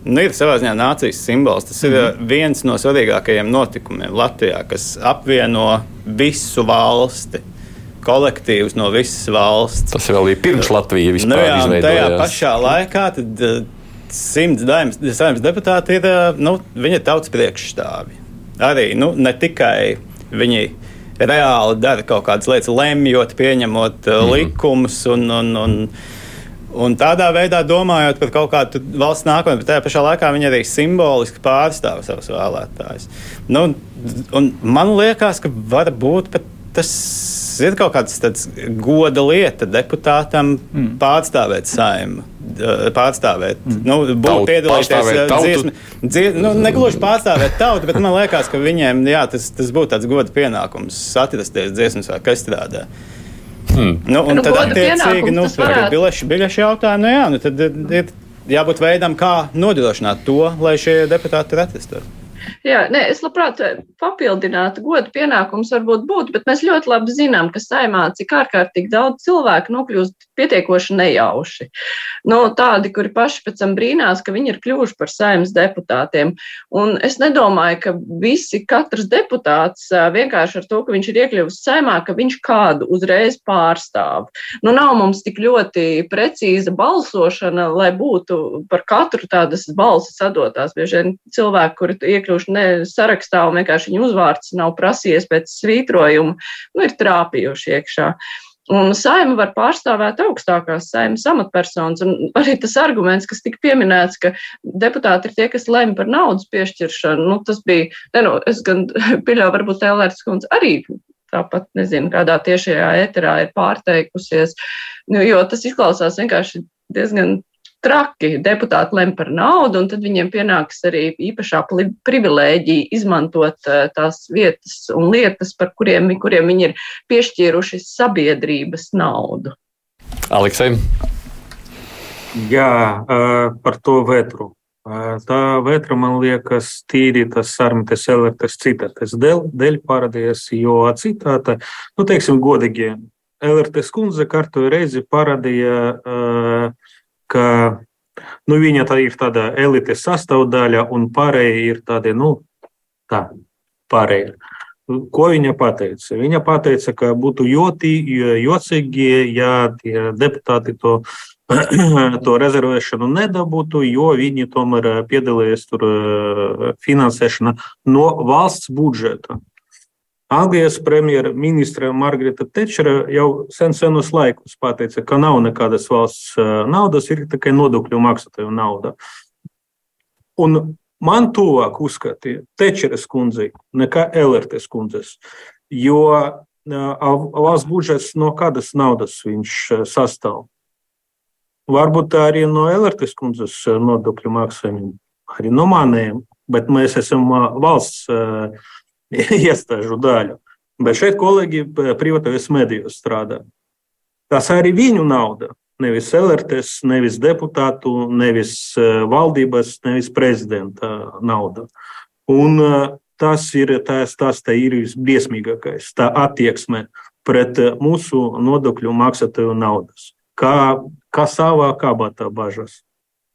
nu, ir savā ziņā nācijas simbols. Tas ir mm. viens no svarīgākajiem notikumiem Latvijā, kas apvieno visu valsti. Kolektīvs no visas valsts. Tas vēl bija pirms Latvijas vispār. Nu, jā, tajā pašā laikā tad, uh, simts saimnes deputāti ir, uh, nu, viņa tautas priekšstāvi. Arī nu, ne tikai viņi reāli dara kaut kādas lietas, lemjot, pieņemot mm. likumus un, un, un Un tādā veidā domājot par kaut kādu valsts nākotni, bet tajā pašā laikā viņi arī simboliski pārstāv savus vēlētājus. Nu, man liekas, ka varbūt tas ir kaut kāds goda lieta deputātam mm. pārstāvēt saimnu. Pārstāvēt, mm. nu, būt piedalīties dziesmu. dziesmu nu, negluži pārstāvēt tautu, bet man liekas, ka viņiem jā, tas, tas būtu tāds goda pienākums atrasties dziesmu svētku izstrādē. Hmm. Nu, un nu, tad, attiecīgi, nu, biļešu, biļešu jautājumu, nu, jā, nu, tad ir jābūt veidam, kā nodrošināt to, lai šie deputāti ir atrastos. Jā, nē, es labprāt eh, papildinātu, godu pienākums varbūt būtu, bet mēs ļoti labi zinām, ka saimā cik ārkārtīgi daudz cilvēku nokļūst pietiekoši nejauši. Nu, tādi, kuri paši pēc tam brīnās, ka viņi ir kļuvuši par saimnes deputātiem. Un es nedomāju, ka visi, katrs deputāts vienkārši ar to, ka viņš ir iekļuvis saimā, ka viņš kādu uzreiz pārstāv. Nu, nav mums tik ļoti precīza balsošana, lai būtu par katru tādas balsis sadotās. Bieži vien cilvēki, kuri iekļuvuši ne sarakstā un vienkārši viņa uzvārds nav prasījies pēc svītrojuma, nu, ir trāpījuši iekšā. Un saima var pārstāvēt augstākās saimas amatpersonas. Un arī tas arguments, kas tika pieminēts, ka deputāti ir tie, kas lemj par naudas piešķiršanu, nu, tas bija, ne, nu, es gan pieļauju, varbūt Elērts kundze arī tāpat nezinu, kādā tiešajā eterā ir pārteikusies, nu, jo tas izklausās vienkārši diezgan traki. Deputāti lem par naudu, un tad viņiem pienāks arī īpašā privilēģija izmantot eh, tās vietas un lietas, par kuriem, kuriem viņi ir piešķīruši sabiedrības naudu. Aleksei. Jā, eh, par to vētru. Tā vētra man liekas, tīri tas sarmites elektriskais citātais dēļ, dēļ parādījās, jo citāta, nu, teiksim, godīgi, elektriskais kundze kārtoju reizi parādīja, ka nu, viņa tā ir tāda elites sastāvdaļa un pārējie ir tādi, nu, tā, pārējie. Ko viņa teica? Viņa teica, ka būtu ļoti jocīgi, ja tie deputāti to to rezervēšanu nedabūtu, jo viņi tomēr piedalījās tur eh, finansēšanā no valsts budžeta. Anglijas premjerministra Margarita Tečera jau sen senos laikus pateica, ka nav nekādas valsts naudas, ir tikai nodokļu maksātāju nauda. Un man tuvāk uzskatīja Tečeres kundzei nekā Elertes kundzes, jo valsts budžets no kādas naudas viņš sastāv. Varbūt arī no Elertes kundzes nodokļu maksājumiem, arī no maniem, bet mēs esam valsts iestāžu daļa. Bet šeit kolēģi privātajos medijos strādā. Tas arī viņu nauda. Nevis Elertes, nevis deputātu, nevis valdības, nevis prezidenta nauda. Un tas ir tas, tas ir visbriesmīgākais, tā attieksme pret mūsu nodokļu maksātāju naudas kā, kā savā kabatā bažas.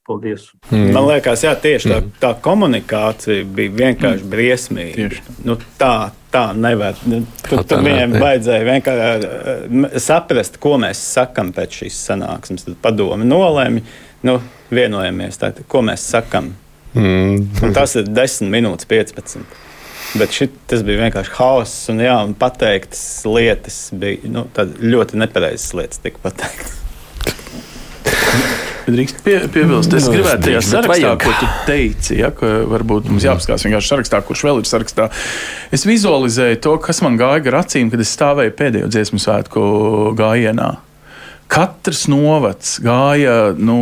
Paldies. Mm. Man liekas, jā, tieši tā, mm. tā komunikācija bija vienkārši mm. briesmīga. Nu, tā, tā nevar. Nu, tur tur viņiem vajadzēja vienkārši saprast, ko mēs sakam pēc šīs sanāksmes. Tad padomi nolēma, nu, vienojamies, tā, ko mēs sakam. Mm. Un tas ir 10 minūtes, 15. Bet šit, tas bija vienkārši hauss, un, jā, un pateiktas lietas bija nu, ļoti nepareizas lietas, tika pateiktas. Drīkst pie, piebilst, es nu, gribētu tajā sarakstā, ko tu teici, ja, ka varbūt mums jāapskatās vienkārši sarakstā, kurš vēl ir sarakstā. Es vizualizēju to, kas man gāja gar acīm, kad es stāvēju pēdējo dziesmu svētku gājienā. Katrs novads gāja, nu,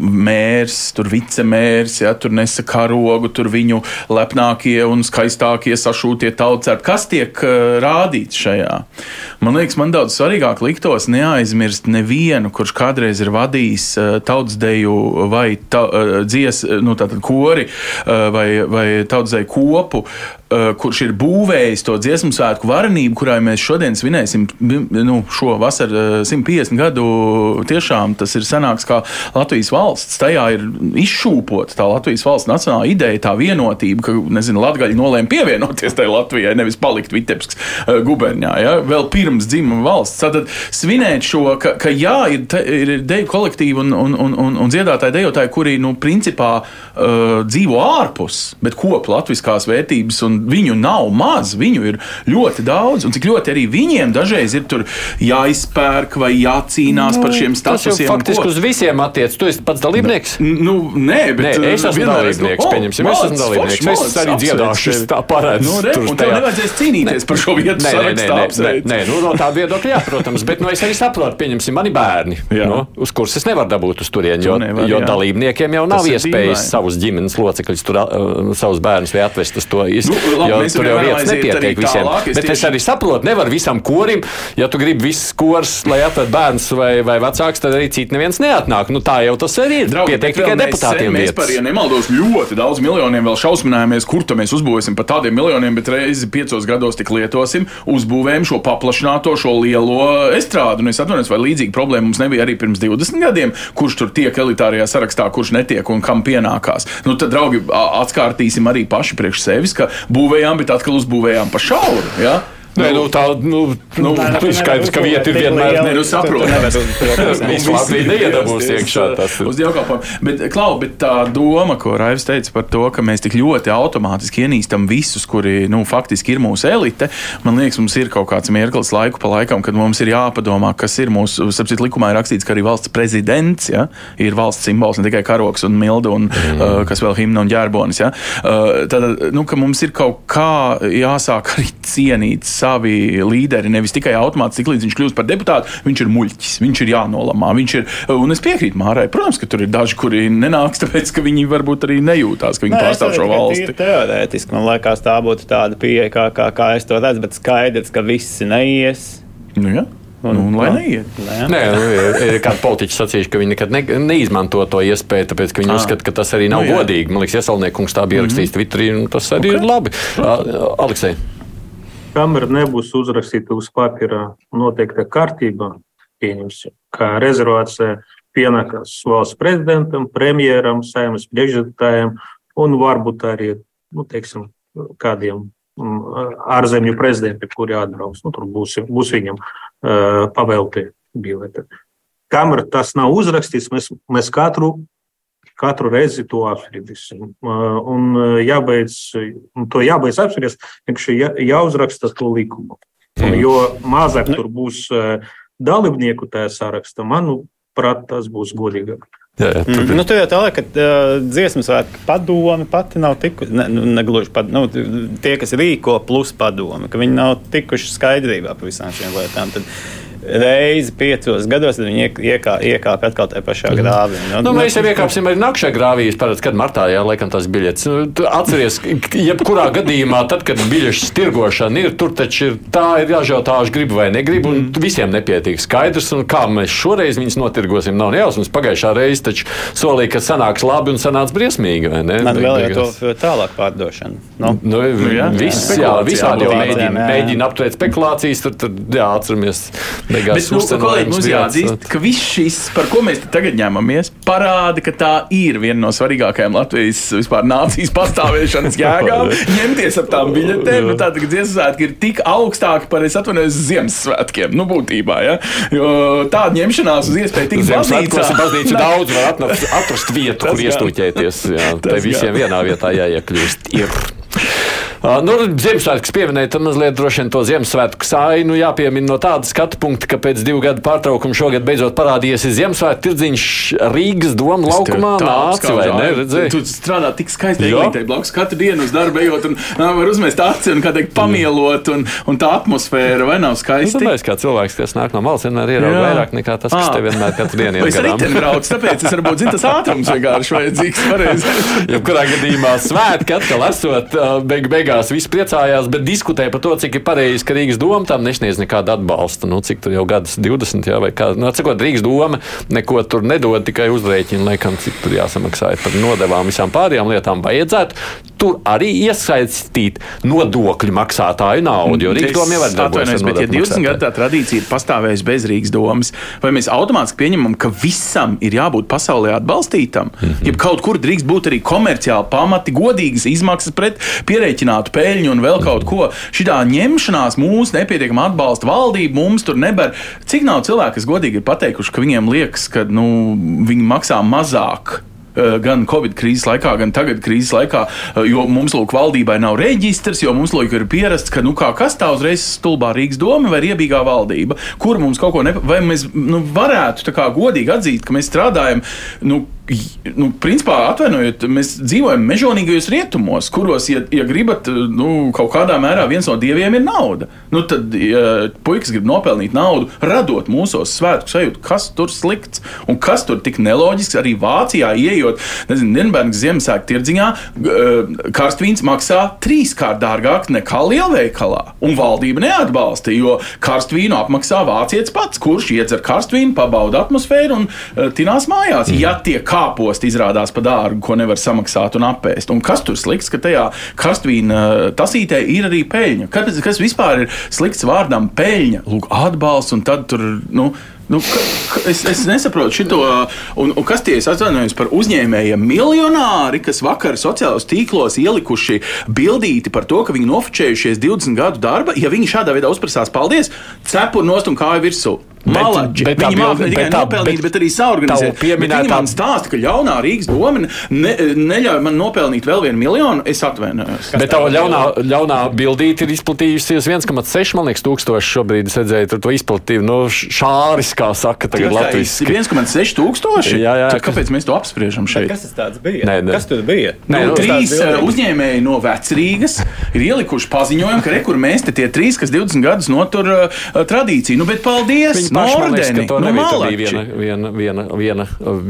mērs, tur vicemērs, ja tur nesa karogu, tur viņu lepnākie un skaistākie sašūtie tautsēti. Kas tiek uh, rādīts šajā? Man liekas, man daudz svarīgāk liktos neaizmirst nevienu, kurš kādreiz ir vadījis uh, tautsdeju vai ta, uh, dzies, nu, kori uh, vai, vai tautsdeju kopu, kurš ir būvējis to dziesmu svētku varenību, kurai mēs šodien svinēsim nu, šo vasaru uh, 150 gadu gadu tiešām tas ir senāks kā Latvijas valsts. Tajā ir izšūpota tā Latvijas valsts nacionālā ideja, tā vienotība, ka, nezinu, Latgaļi nolēma pievienoties tai Latvijai, nevis palikt Vitebskas uh, guberņā, ja? vēl pirms dzimuma valsts. Tad svinēt šo, ka, ka jā, ir, te, ir deju kolektīvi un, un, un, un, un dziedātāji dejotāji, kuri, nu, principā uh, dzīvo ārpus, bet kop latviskās vērtības, un viņu nav maz, viņu ir ļoti daudz, un cik ļoti arī viņiem dažreiz ir tur jāizpērk vai jācīnās cīnās nu, par šiem statusiem. Faktiski uz visiem attiec. Tu esi pats dalībnieks? Nu, nē, bet nē, es esmu dalībnieks. Oh, pieņemsim, es esmu dalībnieks. Malc, es arī dziedāšu, tā paredz. Nu, re, un tev nevajadzēs cīnīties par šo vietu nē, nē, nē, nē, nē, nu, no tāda viedokļa, jā, protams, bet nu, es arī saprotu, pieņemsim, mani bērni, nu, uz kurus es nevaru dabūt uz turieni, jo, nevar, jo dalībniekiem jau nav iespējas savus ģimenes locekļus, tur, uh, savus bērnus vai atvest uz to, iz, nu, labi, jo tur jau vietas nepietiek visiem. Bet es arī saprotu, nevar visam korim, ja tu gribi viss kors, lai atved bērns vai, vai vecāks tad arī citi neviens neatnāk. Nu, tā jau tas arī ir. Draugi, Pietiek tikai deputātiem. Mēs, mēs par, ja nemaldos, ļoti daudz miljoniem vēl šausminājāmies, kur to mēs uzbūvēsim par tādiem miljoniem, bet reizi piecos gados tik lietosim, uzbūvējam šo paplašināto, šo lielo estrādu. Un es atvainojos, vai līdzīga problēma mums nebija arī pirms 20 gadiem, kurš tur tiek elitārajā sarakstā, kurš netiek un kam pienākās. Nu, tad, draugi, atskārtīsim arī paši priekš sevis, ka būvējām, bet atkal uzbūvējām pa šauru. Ja? Nē, nu, tā nu, nu, ir skaidrs, ka vieta ir vienmēr. Nu, saprotu, Visu Latviju neiedabūs iekšā. Uz dievkalpojumu. Bet, Klau, bet tā doma, ko Raivs teica par to, ka mēs tik ļoti automātiski ienīstam visus, kuri, nu, faktiski ir mūsu elite, man liekas, mums ir kaut kāds mirklis laiku pa laikam, kad mums ir jāpadomā, kas ir mūsu, sapcīt, likumā ir rakstīts, ka arī valsts prezidents, ja, ir valsts simbols, ne tikai karoks un milda un, mm. uh, kas vēl himna un ģērbonis, ja. Uh, tad, nu, ka mums ir kaut kā jāsāk arī cienīt savi līderi nevis tikai automātiski, līdz viņš kļūst par deputātu, viņš ir muļķis, viņš ir jānolamā. Viņš ir, un es piekrītu Mārai, protams, ka tur ir daži, kuri nenāks, tāpēc ka viņi varbūt arī nejūtās, ka viņi Nē, pārstāv šo valsti. Teorētiski man liekas, tā būtu tāda pieeja, kā, kā, kā es to redzu, bet skaidrs, ka visi neies. Nu, ja? Un, nu, un lai neiet. Nē, nu, ir, ir kādi politiķi sacījuši, ka viņi nekad ne, neizmanto to iespēju, tāpēc ka viņi Ah. uzskata, ka tas arī nav Nu, jā. godīgi. Man liekas, iesaulniekungs tā bija rakstījis Twitterī, un tas arī ir labi. Uh, Aleksei, Kamēr nebūs uzrakstīta uz papīra noteikta kārtība, pieņemsim, kā rezervācija pienākās valsts prezidentam, premjeram, saimnes priekšsēdētājiem un varbūt arī nu, teiksim, kādiem mm, ārzemju prezidentiem, kuri atbrauks. Nu, tur būs, būs viņam uh, pavēlti bileti. Kamēr tas nav uzrakstīts, mēs, mēs katru, katru reizi to apspriedīsim. Uh, un uh, jābeidz, un to jābeidz apspriest, vienkārši jā, jāuzraksta to likumu. Un, jo mazāk tur būs uh, dalībnieku tajā sarakstā, manuprāt, tas būs godīgāk. jā, jā, Mm. Nu, tur jau tā, ka uh, dziesmas svētku padome pati nav tikusi, ne, nu, negluži pat, nu, tie, kas rīko plus padome, ka viņi nav tikuši skaidrībā par visām šīm lietām. Tad reizi piecos gados tad viņi iek- iekā, iekāp atkal tajā pašā grāvī. Nu, mēs jau iekāpsim arī nākamajā grāvī. Es parādzu, kad martā jā, laikam tas biļets. Nu, Atceries, jebkurā gadījumā, tad, kad biļešu tirgošana ir, tur taču ir tā ir jāžautāž, gribu vai negribu, un visiem nepietiek skaidrs. Un kā mēs šoreiz viņus notirgosim, nav nejausmas. Pagājušā reize taču solīja, ka sanāks labi un sanāca briesmīgi, vai ne? Man vēl ir to tālāk pārdošana. Nu, Nu, jā, jā, viss, jā, spekulācijām, visādi jau mēģina, jā, jā. mēģina apturēt spekulācijas, tad, tad jā, atceramies. Beigās Bet, nu, kolēģi, mums jāatzīst, ka viss šis, par ko mēs tagad ņemamies, parāda, ka tā ir viena no svarīgākajām Latvijas vispār nācijas pastāvēšanas jēgām. Ņemties ar tām biļetēm, nu, tāda, ka dziesmu svētki ir tik augstāki par, es atvainojos, Ziemassvētkiem, nu, būtībā, ja? Jo tāda ņemšanās uz iespēju Ziemassvētkos ir baznīca daudz, var atrast, vietu, kur gan. iestūķēties. Jā, te visiem vienā vietā jāiekļūst. Ir. Uh, nu, Ziemassvētkus pieminēja, tad mazliet droši vien to Ziemassvētku sainu jāpiemina no tāda skatu punkta, ka pēc divu gadu pārtraukuma šogad beidzot parādījies Ziemassvētku tirdziņš Rīgas doma laukumā. Nāci vai ne? Redzēji? Tu strādā tik skaisti, Jā. eglītei blakus katru dienu uz darbu ejot, un nā, var uzmest aci un kā teikt, pamielot, un, un tā atmosfēra vai nav Es skaisti? domāju, kā cilvēks, kas nāk no malas, vienmēr ierauga Jā. vairāk nekā tas, kas Ā. tev vienmēr katru dienu ir es arī ten braucu, tāpēc es varbūt zinu, tas ātrums vienkārši vajadzīgs. Jebkurā gadījumā svētki atkal esot, beig beigās visi priecājās, bet diskutēja par to, cik ir pareizi, ka Rīgas doma tam nesniedz nekādu atbalstu. Nu, cik tur jau gadus 20, jā, vai kā. Nu, atsakot, Rīgas doma neko tur nedod, tikai uzrēķina, laikam, cik tur jāsamaksā par nodevām visām pārējām lietām. Vajadzētu tur arī iesaistīt nodokļu maksātāju naudu, jo Rīgas doma jau ir Atvainojos, bet ja 20 gadu tā tradīcija ir pastāvējusi bez Rīgas domas, vai mēs automātiski pieņemam, ka visam ir jābūt pasaulē atbalstītam? Mm. -hmm. Ja kaut kur drīkst būt arī komerciāli pamati, godīgas izmaksas pret pierēķinātu peļņu un vēl kaut ko. Šitā ņemšanās mūsu nepietiekama atbalsta valdība mums tur nebar. Cik nav cilvēku, kas godīgi ir pateikuši, ka viņiem liekas, ka nu, viņi maksā mazāk gan Covid krīzes laikā, gan tagad krīzes laikā, eh, jo mums, lūk, valdībai nav reģistrs, jo mums, lūk, ir pierasts, ka, nu, kā kas tā uzreiz stulbā Rīgas doma vai riebīgā valdība, kur mums kaut ko ne, vai mēs, nu, varētu tā kā godīgi atzīt, ka mēs strādājam, nu, Nu, principā, atvainojiet, mēs dzīvojam mežonīgajos rietumos, kuros, ja, ja gribat, nu, kaut kādā mērā viens no dieviem ir nauda. Nu, tad, ja puikas grib nopelnīt naudu, radot mūsos svētku sajūtu, kas tur slikts un kas tur tik neloģisks. Arī Vācijā, ieejot, nezinu, Nīderlandes Ziemassvētku tirdziņā, g- karstvīns maksā trīskārt dārgāk nekā lielveikalā. Un valdība neatbalsta, jo karstvīnu apmaksā vācietis pats, kurš iedzer karstvīnu, pabauda atmosfēru un uh, tinās mājās. Mm. Ja tie kāposti izrādās par dārgu, ko nevar samaksāt un apēst. Un kas tur slikts, ka tajā karstvīna tasītē ir arī peļņa? Kas, kas vispār ir slikts vārdam peļņa? Lūk, atbalsts un tad tur. Nu, Nu, ka, ka, es, es nesaprotu šo, un, un kas tie ir atvainojums par uzņēmējiem miljonāri, kas vakar sociālajos tīklos ielikuši bildīti par to, ka viņi nofočējušies 20 gadu darba. Ja viņi šādā veidā uzprasās paldies, cepur nost un kāju virsū. Malači. bet tā Viņi māca ne tikai bet nopelnīt, bet bet arī saorganizēt. pieminētā- Bet Viņi man stāsta, ka ļaunā Rīgas doma ne, neļauj man nopelnīt vēl vienu miljonu. Es atvainojos. Bet tā ļaunā, ļaunā bildīte ir izplatījusies 1,6 man liekas, tūkstoši šobrīd. Es redzēju, tur to izplatīju. Nu, šāris, kā saka, tagad Latvijas. 1,6 tūkstoši. Jā, jā, Tad kāpēc mēs to apspriežam šeit? Kas tas tāds bija? Nē, nē. Kas tur bija? Nē, Nu, nu, trīs uzņēmēji no Vecrīgas ir ielikuši paziņojumu, ka rekur mēs te tie trīs, kas 20 gadus notur uh, tradīciju. Nu, bet paldies! Viņi paši man liekas, ka to nu, nebija. Tā bija viena, viena, viena, viena,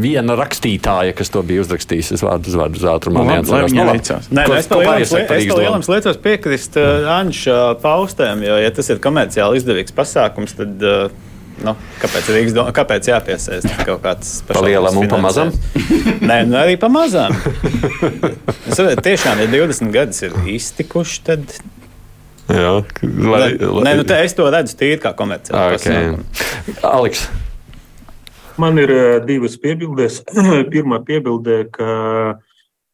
viena rakstītāja, kas to bija uzrakstījis. Es vārdu uz vārdu uz ātrumā Nu, neatceros. veicās. Nē, Ko- nu, es pa lielam par liecos piekrist uh, Anša paustēm, jo, ja tas ir komerciāli izdevīgs pasākums, tad uh, Nu, kāpēc, Rīgas doma, kāpēc jāpiesaista kaut kāds Pa lielam un pa mazam? Nē, nu arī pa mazam. Es saprotu, tiešām, ja 20 gadus ir iztikuši, tad. Jā, Lai, Nē, nu, te es to redzu tīri kā komerciāli. okay. Aleks, Man ir eh, divas piebildes. Pirmā piebilde, ka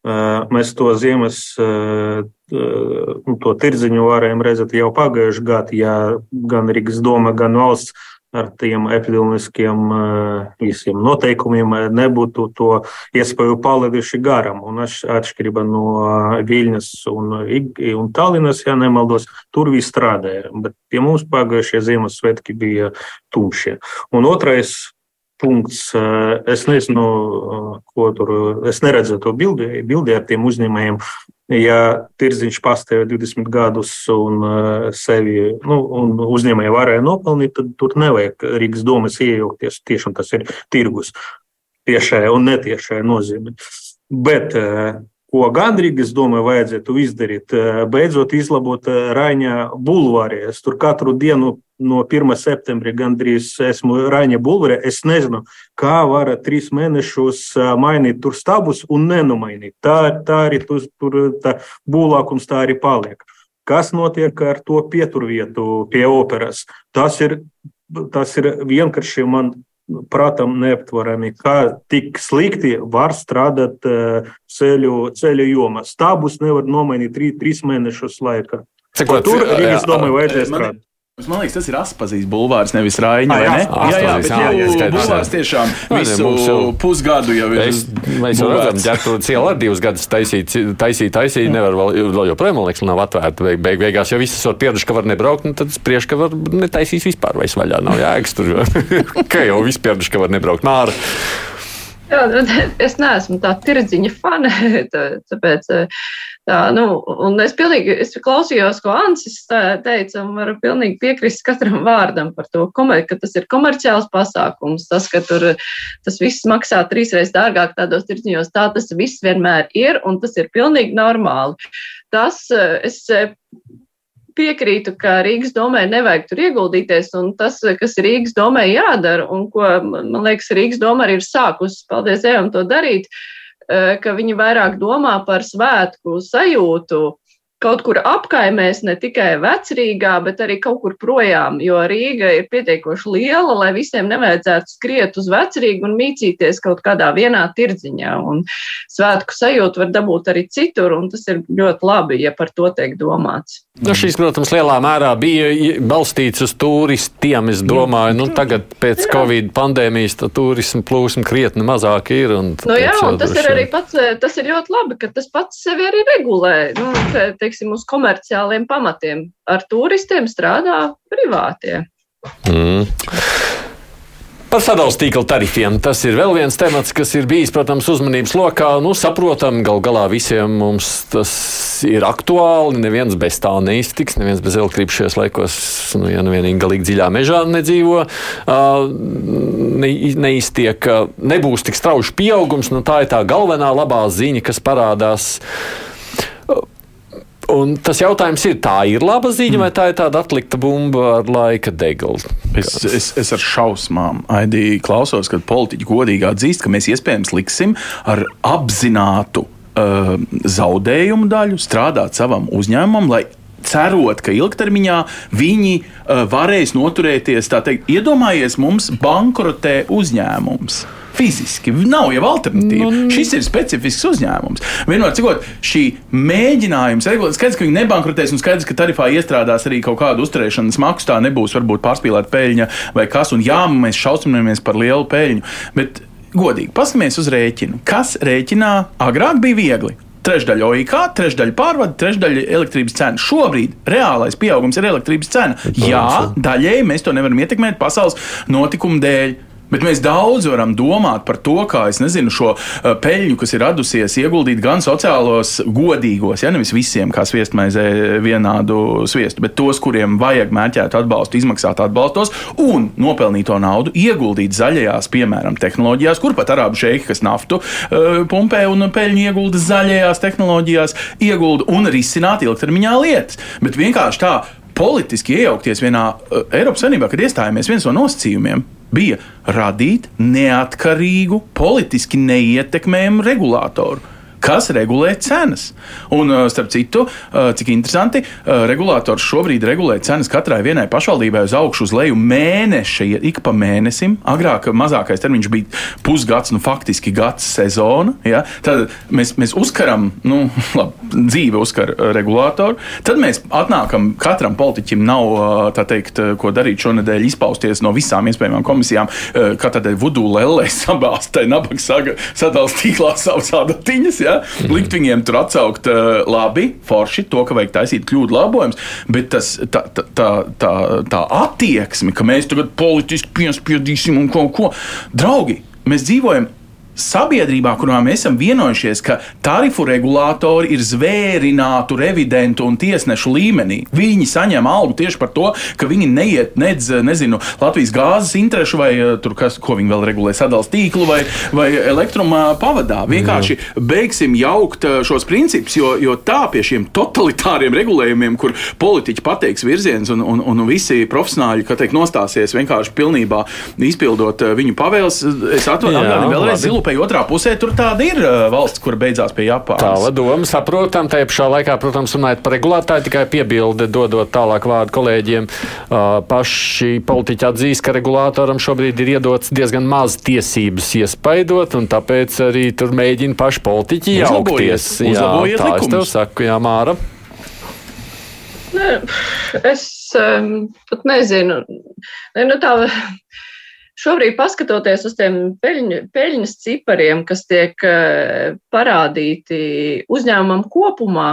eh, mēs to ziemas eh, nu, to tirdziņu varējām redzēt jau pagājušajā gadā, ja gan Rīgas doma, gan valsts ar tiem epidemioloģiskiem visiem noteikumiem nebūtu to iespēju palaiduši garam. Un atšķirībā no Viļņas un, un Tallinas, ja nemaldos, tur viss strādāja. Bet pie mums pagājušie Ziemassvētki bija tumšie. Un otrais punkts. Es nezinu, ko tur. Es neredzu to bildi, bildi ar tiem uzņēmējiem. Ja tirziņš pastāv 20 gadus un sevi nu, un uzņēmēji varēja nopelnīt, tad tur nevajag Rīgas domas iejaukties. Tiešām tas ir tirgus tiešai un netiešai nozīmē. Bet ko gan Rīgas domai vajadzētu izdarīt, beidzot izlabot Raņa bulvārī. Es tur katru dienu no 1. septembra gandrīz esmu Raņa bulvārē. Es nezinu, kā var trīs mēnešus mainīt tur stabus un nenomainīt. Tā, tā arī tur, tur tā būvlākums tā arī paliek. Kas notiek ar to pieturvietu pie operas? Tas ir, tas ir vienkārši man prātam neaptverami, kā tik slikti var strādāt ceļu, ceļu jomā. Stābus nevar nomainīt trīs, mēnešus laikā. Cikot, Tur Rīgas domai vajadzēja man- strādāt. Man liekas, tas ir Aspazīs bulvārs, nevis vai jā, ne? Jā, jā, jā, bet jā, jā, jau skaidrs, bulvārs jā. tiešām visu jau- pusgadu jau ir. Es, mēs jau redzam, tur ciela ar divus gadus taisīt, taisīt, taisīt nevar vēl, vēl joprojām, man liekas, nav atvērta. Beig, beig, beigās jau visas var pieraduši, ka var nebraukt, nu tad spriež, ka var netaisīt vispār vai vaļā. Nav jēgas tur, ka jau viss pieraduši, ka var nebraukt nāra. Jā, nu, es neesmu tā tirdziņa fane. tā- Tāpēc, eh, tā, nu, un es pilnīgi es klausījos, ko Ansis teica, un varu pilnīgi piekrist katram vārdam par to, ka tas ir komerciāls pasākums. Tas, ka tur tas viss maksā trīsreiz dārgāk tādos tirdziņos, tā tas viss vienmēr ir, un tas ir pilnīgi normāli. Tas eh, es eh, piekrītu, ka Rīgas domē nevajag tur ieguldīties, un tas, kas Rīgas domē jādara, un ko, man liekas, Rīgas doma arī ir sākusi, paldies Dievam, to darīt, eh, ka viņi vairāk domā par svētku sajūtu kaut kur apkaimēs, ne tikai vecrīgā, bet arī kaut kur projām, jo Rīga ir pietiekoši liela, lai visiem nevajadzētu skriet uz vecrīgu un mīcīties kaut kādā vienā tirdziņā. Un svētku sajūtu var dabūt arī citur, un tas ir ļoti labi, ja par to tiek domāts. Nu, šīs, protams, lielā mērā bija balstīts uz turistiem. Es domāju, nu, tagad pēc Covid pandēmijas tā turisma plūsma krietni mazāk ir. Un, Nu, jā, un tas ir arī pats, tas ir ļoti labi, ka tas pats sevi arī regulē, nu, te- teiksim, uz komerciāliem pamatiem. Ar turistiem strādā privātie. Mm. Par sadalījuma tīkla tarifiem. Tas ir vēl viens temats, kas ir bijis, protams, uzmanības lokā. Nu, saprotam, gal galā visiem mums tas ir aktuāli. Neviens bez tā neiztiks, neviens bez elektrības šajos laikos, nu, ja nu vienīgi galīgi dziļā mežā nedzīvo, ne, neiztiek, nebūs tik strauji pieaugums. Nu, tā ir tā galvenā labā ziņa, kas parādās. Un tas jautājums ir, tā ir laba ziņa, vai tā ir tāda atlikta bumba ar laika deglu? Es, es, es ar šausmām Aidī, klausos, kad politiķi godīgi atzīst, ka mēs iespējams liksim ar apzinātu uh, zaudējumu daļu strādāt savam uzņēmumam, lai cerot, ka ilgtermiņā viņi uh, varēs noturēties. tā Teikt, iedomājies, mums bankrotē uzņēmums. Fiziski nav jau alternatīva. Nu, Šis ir specifisks uzņēmums. Vienmēr cikot, šī mēģinājums regulēt, skaidrs, ka viņi nebankrotēs, un skaidrs, ka tarifā iestrādās arī kaut kādu uzturēšanas maksu. Tā nebūs varbūt pārspīlēta peļņa vai kas, un jā, mēs šausminamies par lielu peļņu. Bet, godīgi, paskatīsimies uz rēķinu. Kas rēķinā agrāk bija viegli? Trešdaļa OIK, trešdaļa pārvade, trešdaļa elektrības cena. Šobrīd reālais pieaugums ir elektrības cena. Jā, daļēji mēs to nevaram ietekmēt pasaules notikumu dēļ. Bet mēs daudz varam domāt par to, kā nezinu, šo uh, peļņu, kas ir radusies, ieguldīt gan sociālos, godīgos, ja nevis visiem, kā sviestmaizē, vienādu sviestu, bet tos, kuriem vajag mērķētu atbalstu, izmaksāt atbalstos un nopelnīto naudu ieguldīt zaļajās, piemēram, tehnoloģijās, kur pat arābu šeiki, kas naftu uh, pumpē un peļņu iegulda zaļajās tehnoloģijās, iegulda un risināt ilgtermiņā lietas. Bet vienkārši tā politiski iejaukties vienā uh, Eiropas Savienībā, kad iestājāmies, viens no nosacījumiem bija radīt neatkarīgu, politiski neietekmējumu regulātoru kas regulē cenas. Un, uh, starp citu, uh, cik interesanti, uh, regulators šobrīd regulē cenas katrai vienai pašvaldībai uz augšu, uz leju mēneša, ik pa mēnesim. Agrāk mazākais termiņš bija pusgads, nu faktiski gads sezona. Ja? Tad mēs, mēs uzkaram, nu, labi, dzīve uzkar regulātoru. Tad mēs atnākam, katram politiķim nav teikt, ko darīt šonadēļ, izpausties no visām iespējamām komisijām, kā tādai vudu lellē sabāzt, tai nabaga sadalās tīklā savas adatiņas. Ja? Mhm. Likt viņiem tur atsaukt uh, labi, forši to, ka vajag taisīt kļūdu labojumus, bet tas, tā, tā, tā, tā, tā attieksme, ka mēs tagad politiski piespiedīsim un kaut ko. Draugi, mēs dzīvojam sabiedrībā, kurā mēs esam vienojušies, ka tarifu regulātori ir zvērinātu, revidentu un tiesnešu līmenī. Viņi saņem algu tieši par to, ka viņi neiet nedz, nezinu, Latvijas gāzes interešu vai eh, tur, kas, ko viņi vēl regulē, sadalās tīklu vai, vai elektrumā pavadā. Vienkārši beigsim jaukt eh, šos principus, jo, jo tā pie šiem totalitāriem regulējumiem, kur politiķi pateiks virziens un, un, un visi profesionāļi, ka teikt, nostāsies vienkārši pilnībā izpildot eh, viņu pavēles, es atvainojos vēlreiz zilu Eiropai otrā pusē tur tāda ir uh, valsts, kur beidzās pie Japānas. Tāda doma, saprotam, tajā pašā laikā, protams, runājot par regulātāju, tikai piebilde, dodot tālāk vārdu kolēģiem. Uh, paši politiķi atzīst, ka regulātoram šobrīd ir iedots diezgan maz tiesības iespaidot, un tāpēc arī tur mēģina paši politiķi jaukties. Jā, tā es tev saku, jā, Māra. Ne, es um, pat nezinu. Ne, nu tā, Šobrīd, paskatoties uz tiem peļņu, peļņas cipariem, kas tiek eh, parādīti uzņēmumam kopumā,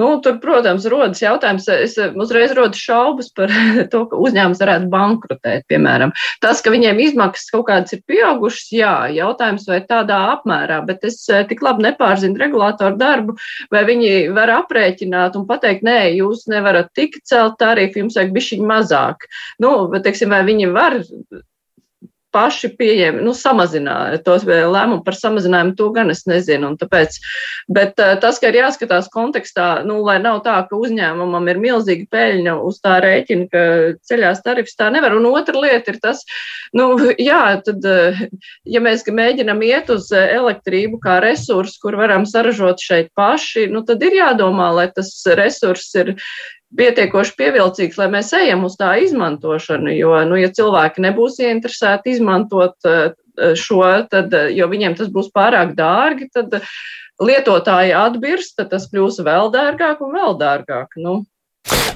nu, tur, protams, rodas jautājums, es uzreiz rodas šaubas par to, ka uzņēmums varētu bankrotēt, piemēram. Tas, ka viņiem izmaksas kaut kādas ir pieaugušas, jā, jautājums vai tādā apmērā, bet es eh, tik labi nepārzinu regulātoru darbu, vai viņi var aprēķināt un pateikt, nē, jūs nevarat tik celt tarifu, jums vajag bišķiņ mazāk. Nu, bet, teiksim, vai viņi var paši pieņem, nu, samazināja tos lēmumu par samazinājumu, to gan es nezinu. Tāpēc, bet eh, tas, ka ir jāskatās kontekstā, nu, lai nav tā, ka uzņēmumam ir milzīga peļņa uz tā rēķina, ka ceļās tarifs tā nevar. Un otra lieta ir tas, nu, jā, tad, eh, ja mēs mēģinam iet uz elektrību kā resursu, kur varam saražot šeit paši, nu, tad ir jādomā, lai tas resurss ir pietiekoši pievilcīgs, lai mēs ejam uz tā izmantošanu. Jo, nu, ja cilvēki nebūs ieinteresēti izmantot eh, šo, tad, eh, jo viņiem tas būs pārāk dārgi, tad lietotāji atbirst, tad tas kļūs vēl dārgāk un vēl dārgāk. Nu.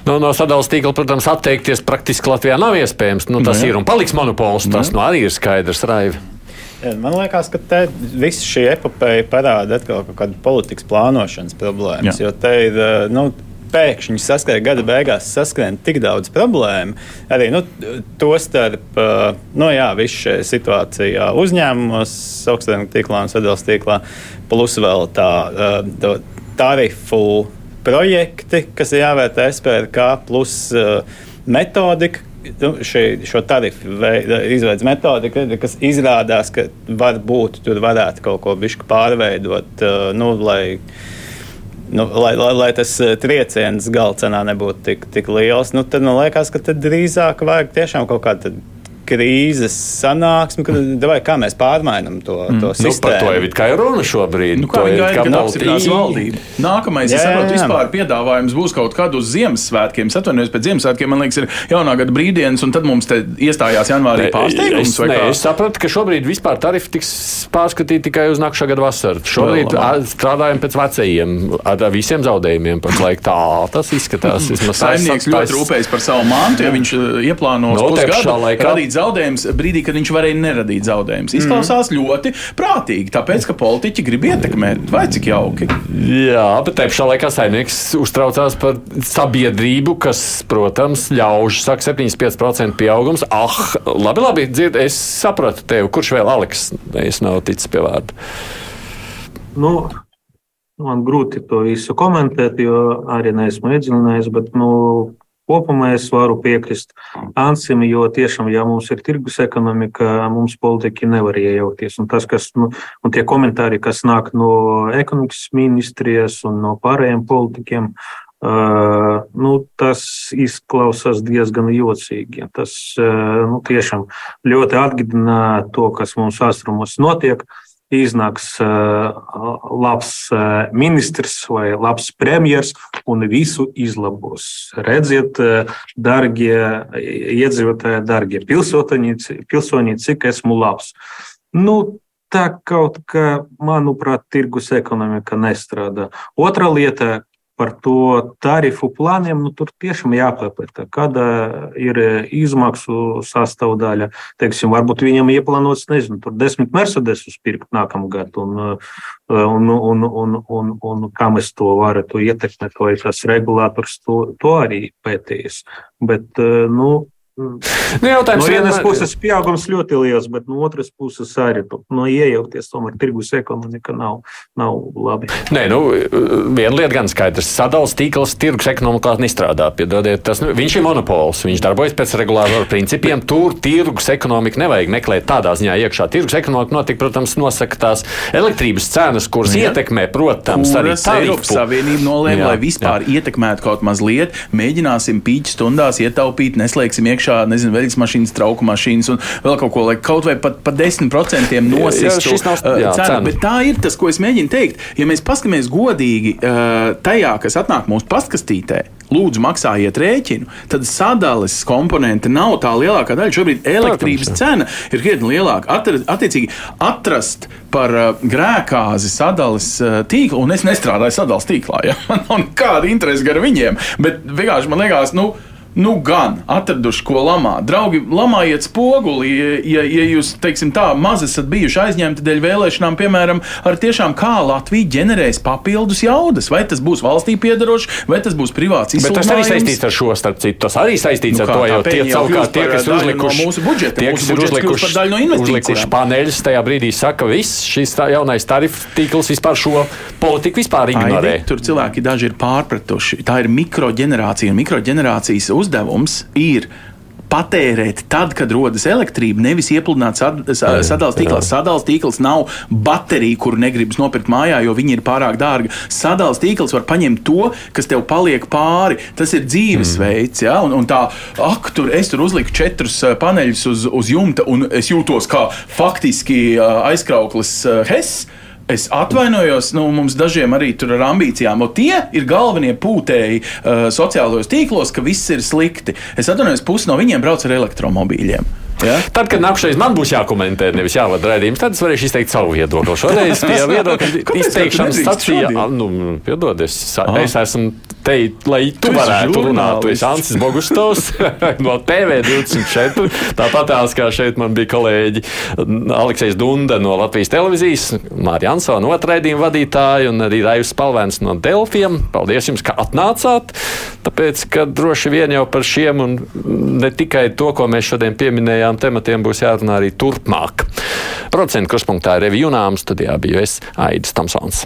Nu, no sadalījuma tīkla, protams, atteikties praktiski Latvijā nav iespējams. Nu, tas nu, ir un paliks monopols. Tas nu, arī ir skaidrs. Raivi. Man liekas, ka te viss šī epopeja parāda atkal kaut kādu politikas plānošanas problēmas. Jā. Jo te ir, eh, nu, pēkšņi saskarē gada beigās saskarē tik daudz problēmu. Arī nu, to starp nu, jā, visu šajā situācijā uzņēmumos, augstāk tīklā un sadalījuma tīklā, plus vēl tā, tarifu projekti, kas ir jāvērtē SPRK, plus metodika, nu, šī, šo tarifu izveidas metodika, kas izrādās, ka varbūt tur varētu kaut ko pārveidot, nu, lai nu, lai, lai, lai tas eh, trieciens galcenā nebūtu tik, tik liels, nu, tad man liekas, ka drīzāk vajag tiešām kaut kādu krīzes sanāksmi, kad vai, kā mēs pārmainām to, mm. to sistēmu. Nu, par to jau ir runa šobrīd. Nu, kā viņi gaida, kad apstiprinās valdība? Nākamais, jā, es saprotu, vispār piedāvājums būs kaut kad uz Ziemassvētkiem. Es atvainojos, pēc Ziemassvētkiem, man liekas, ir jaunā gada brīvdienas, un tad mums te iestājās janvārī pārsteigums. Es, ne, es sapratu, ka šobrīd vispār tarifi tiks pārskatīti tikai uz nākamā gada vasaru. Šobrīd strādājam pēc vecajiem, ar visiem zaudējumiem. Pašlaik tā tas izskatās. Saimnieks ļoti rūpējas par savu mantu, ja viņš ieplāno no, pusgadu radīt radīt zaudējumus brīdī, kad viņš varēja neradīt zaudējumus. Izklausās mm. ļoti prātīgi, tāpēc, ka politiķi grib ietekmēt, vai cik jauki. Jā, bet te pašā laikā saimnieks uztraucās par sabiedrību, kas, protams, ļauž, saka, 75% pieaugums. Ah, labi, labi, dzird, es sapratu tevi, kurš vēl Aleks, es nav ticis pie vārda. Nu, man grūti to visu komentēt, jo arī neesmu iedziļinājies, bet nu, Kopumā es varu piekrist Ansim, jo tiešām, ja mums ir tirgus ekonomika, mums politiķi nevar iejaukties. Un tas, kas, nu, un tie komentāri, kas nāk no ekonomikas ministrijas un no pārējiem politiķiem, Uh, nu, tas izklausās diezgan jocīgi. Tas uh, nu, tiešām ļoti atgādina to, kas mums austrumos notiek. Iznāks labs ministrs vai labs premjers un visu izlabos. Redziet, darbie iedzīvotāji, darbie pilsoņi, cik esmu labs. Nu, tā kaut kā, manuprāt, tirgus ekonomika nestrādā. Otra lieta, par to tarifu plāniem, nu, tur tiešām jāpapēta, kāda ir izmaksu sastāvdaļa. Teiksim, varbūt viņam ieplānots, nezinu, tur desmit Mercedesus pirkt nākamgad, un, un, un, un, un, un kā mēs to varētu ietekmēt, vai tas regulators to, to arī pētījis. Bet, nu, Nu, jautājums no vienas vienmēr... puses pieaugums ļoti liels, bet no otras puses arī no iejaukties tomēr tirgus ekonomika nav, nav labi. Nē, nu, viena lieta gan skaidrs. Sadals tīkls tirgus ekonomikā nestrādā. Piedodiet, tas, nu, viņš ir monopols, viņš darbojas pēc regulāru principiem. Tur tirgus ekonomika nevajag meklēt tādā ziņā iekšā. Tirgus ekonomika notika, protams, nosaka tās elektrības cenas, kuras ja. ietekmē, protams, Kuras arī Eiropas Savienība nolēma, lai vispār jā. ietekmētu kaut mazliet. Mēģināsim pīķi stundās ietaupīt, neslēgsim iekšā iekšā, nezinu, veļas mašīnas, trauku mašīnas un vēl kaut ko, lai kaut vai pat pa 10% nosistu cenu. Bet tā ir tas, ko es mēģinu teikt. Ja mēs paskatāmies godīgi tajā, kas atnāk mūsu pastkastītē, lūdzu, maksājiet rēķinu, tad sadales komponente nav tā lielākā daļa. Šobrīd elektrības Protams, cena ir krietni lielāka. Atr, attiecīgi, atrast par uh, grēkāzi sadales uh, tīklu, un es nestrādāju sadales tīklā. Ja? Man nav nekāda interese gar viņiem, bet vienkārši man liekas, nu, Nu, gan atraduši, ko lamāt. Draugi, lamājiet spoguli, ja, ja jūs, teiksim, tā maz esat bijuši aizņemti dēļ vēlēšanām, piemēram, ar tiešām kā Latvija ģenerēs papildus jaudas. Vai tas būs valstī piedarošs, vai tas būs privāts. Bet tas arī saistīts ar šo, starp citu. Tas arī saistīts nu, ar to, jo tie savukārt tie, kas uzlikuši no mūsu budžeta, tie, kas ir uzlikuši, no uzlikuši paneļus, tajā brīdī saka, viss šis tā, jaunais tarifu tīkls vispār šo politiku vispār ignorē. Aidi, tur cilvēki daži ir pārpratuši. Tā ir mikroģenerācija un mikroģenerācijas uzdevums ir patērēt tad, kad rodas elektrība, nevis iepludināt sad, sadalījuma tīklā. Sadalījuma tīkls nav baterija, kuru negribas nopirkt mājā, jo viņi ir pārāk dārgi. Sadalījuma tīkls var paņemt to, kas tev paliek pāri. Tas ir dzīvesveids. Mm. Ja? Un, un tā, ak, tur es tur uzliku četrus paneļus uz, uz jumta, un es jūtos kā faktiski aizkrauklis Hess. Es atvainojos, nu, mums dažiem arī tur ir ambīcijām, un tie ir galvenie pūtēji uh, sociālajos tīklos, ka viss ir slikti. Es atvainojos, pusi no viņiem brauc ar elektromobīļiem. Ja? Tad, kad nākamreiz man būs jākomentē, nevis jāvada raidījums, tad es varēšu izteikt savu viedokli. Šoreiz pie viedokļa izteikšanas stācijā, nu, piedod, es, es esmu te, lai tu, tu varētu runāt. Tu esi Ansis Bogustovs no TV24. Tāpat tās, kā šeit man bija kolēģi Aleksis Dunda no Latvijas televīzijas, Mārija Ansona otrā raidījuma vadītāja un arī Raivs Palvēns no Delfiem. Paldies jums, ka atnācāt. Tāpēc, ka droši vien jau par šiem un ne tikai to, ko mēs šodien pieminējām, šiem tematiem būs jārunā arī turpmāk. Procentu kruspunktā ir Revija Junāms, studijā biju es Aidis Tamsons.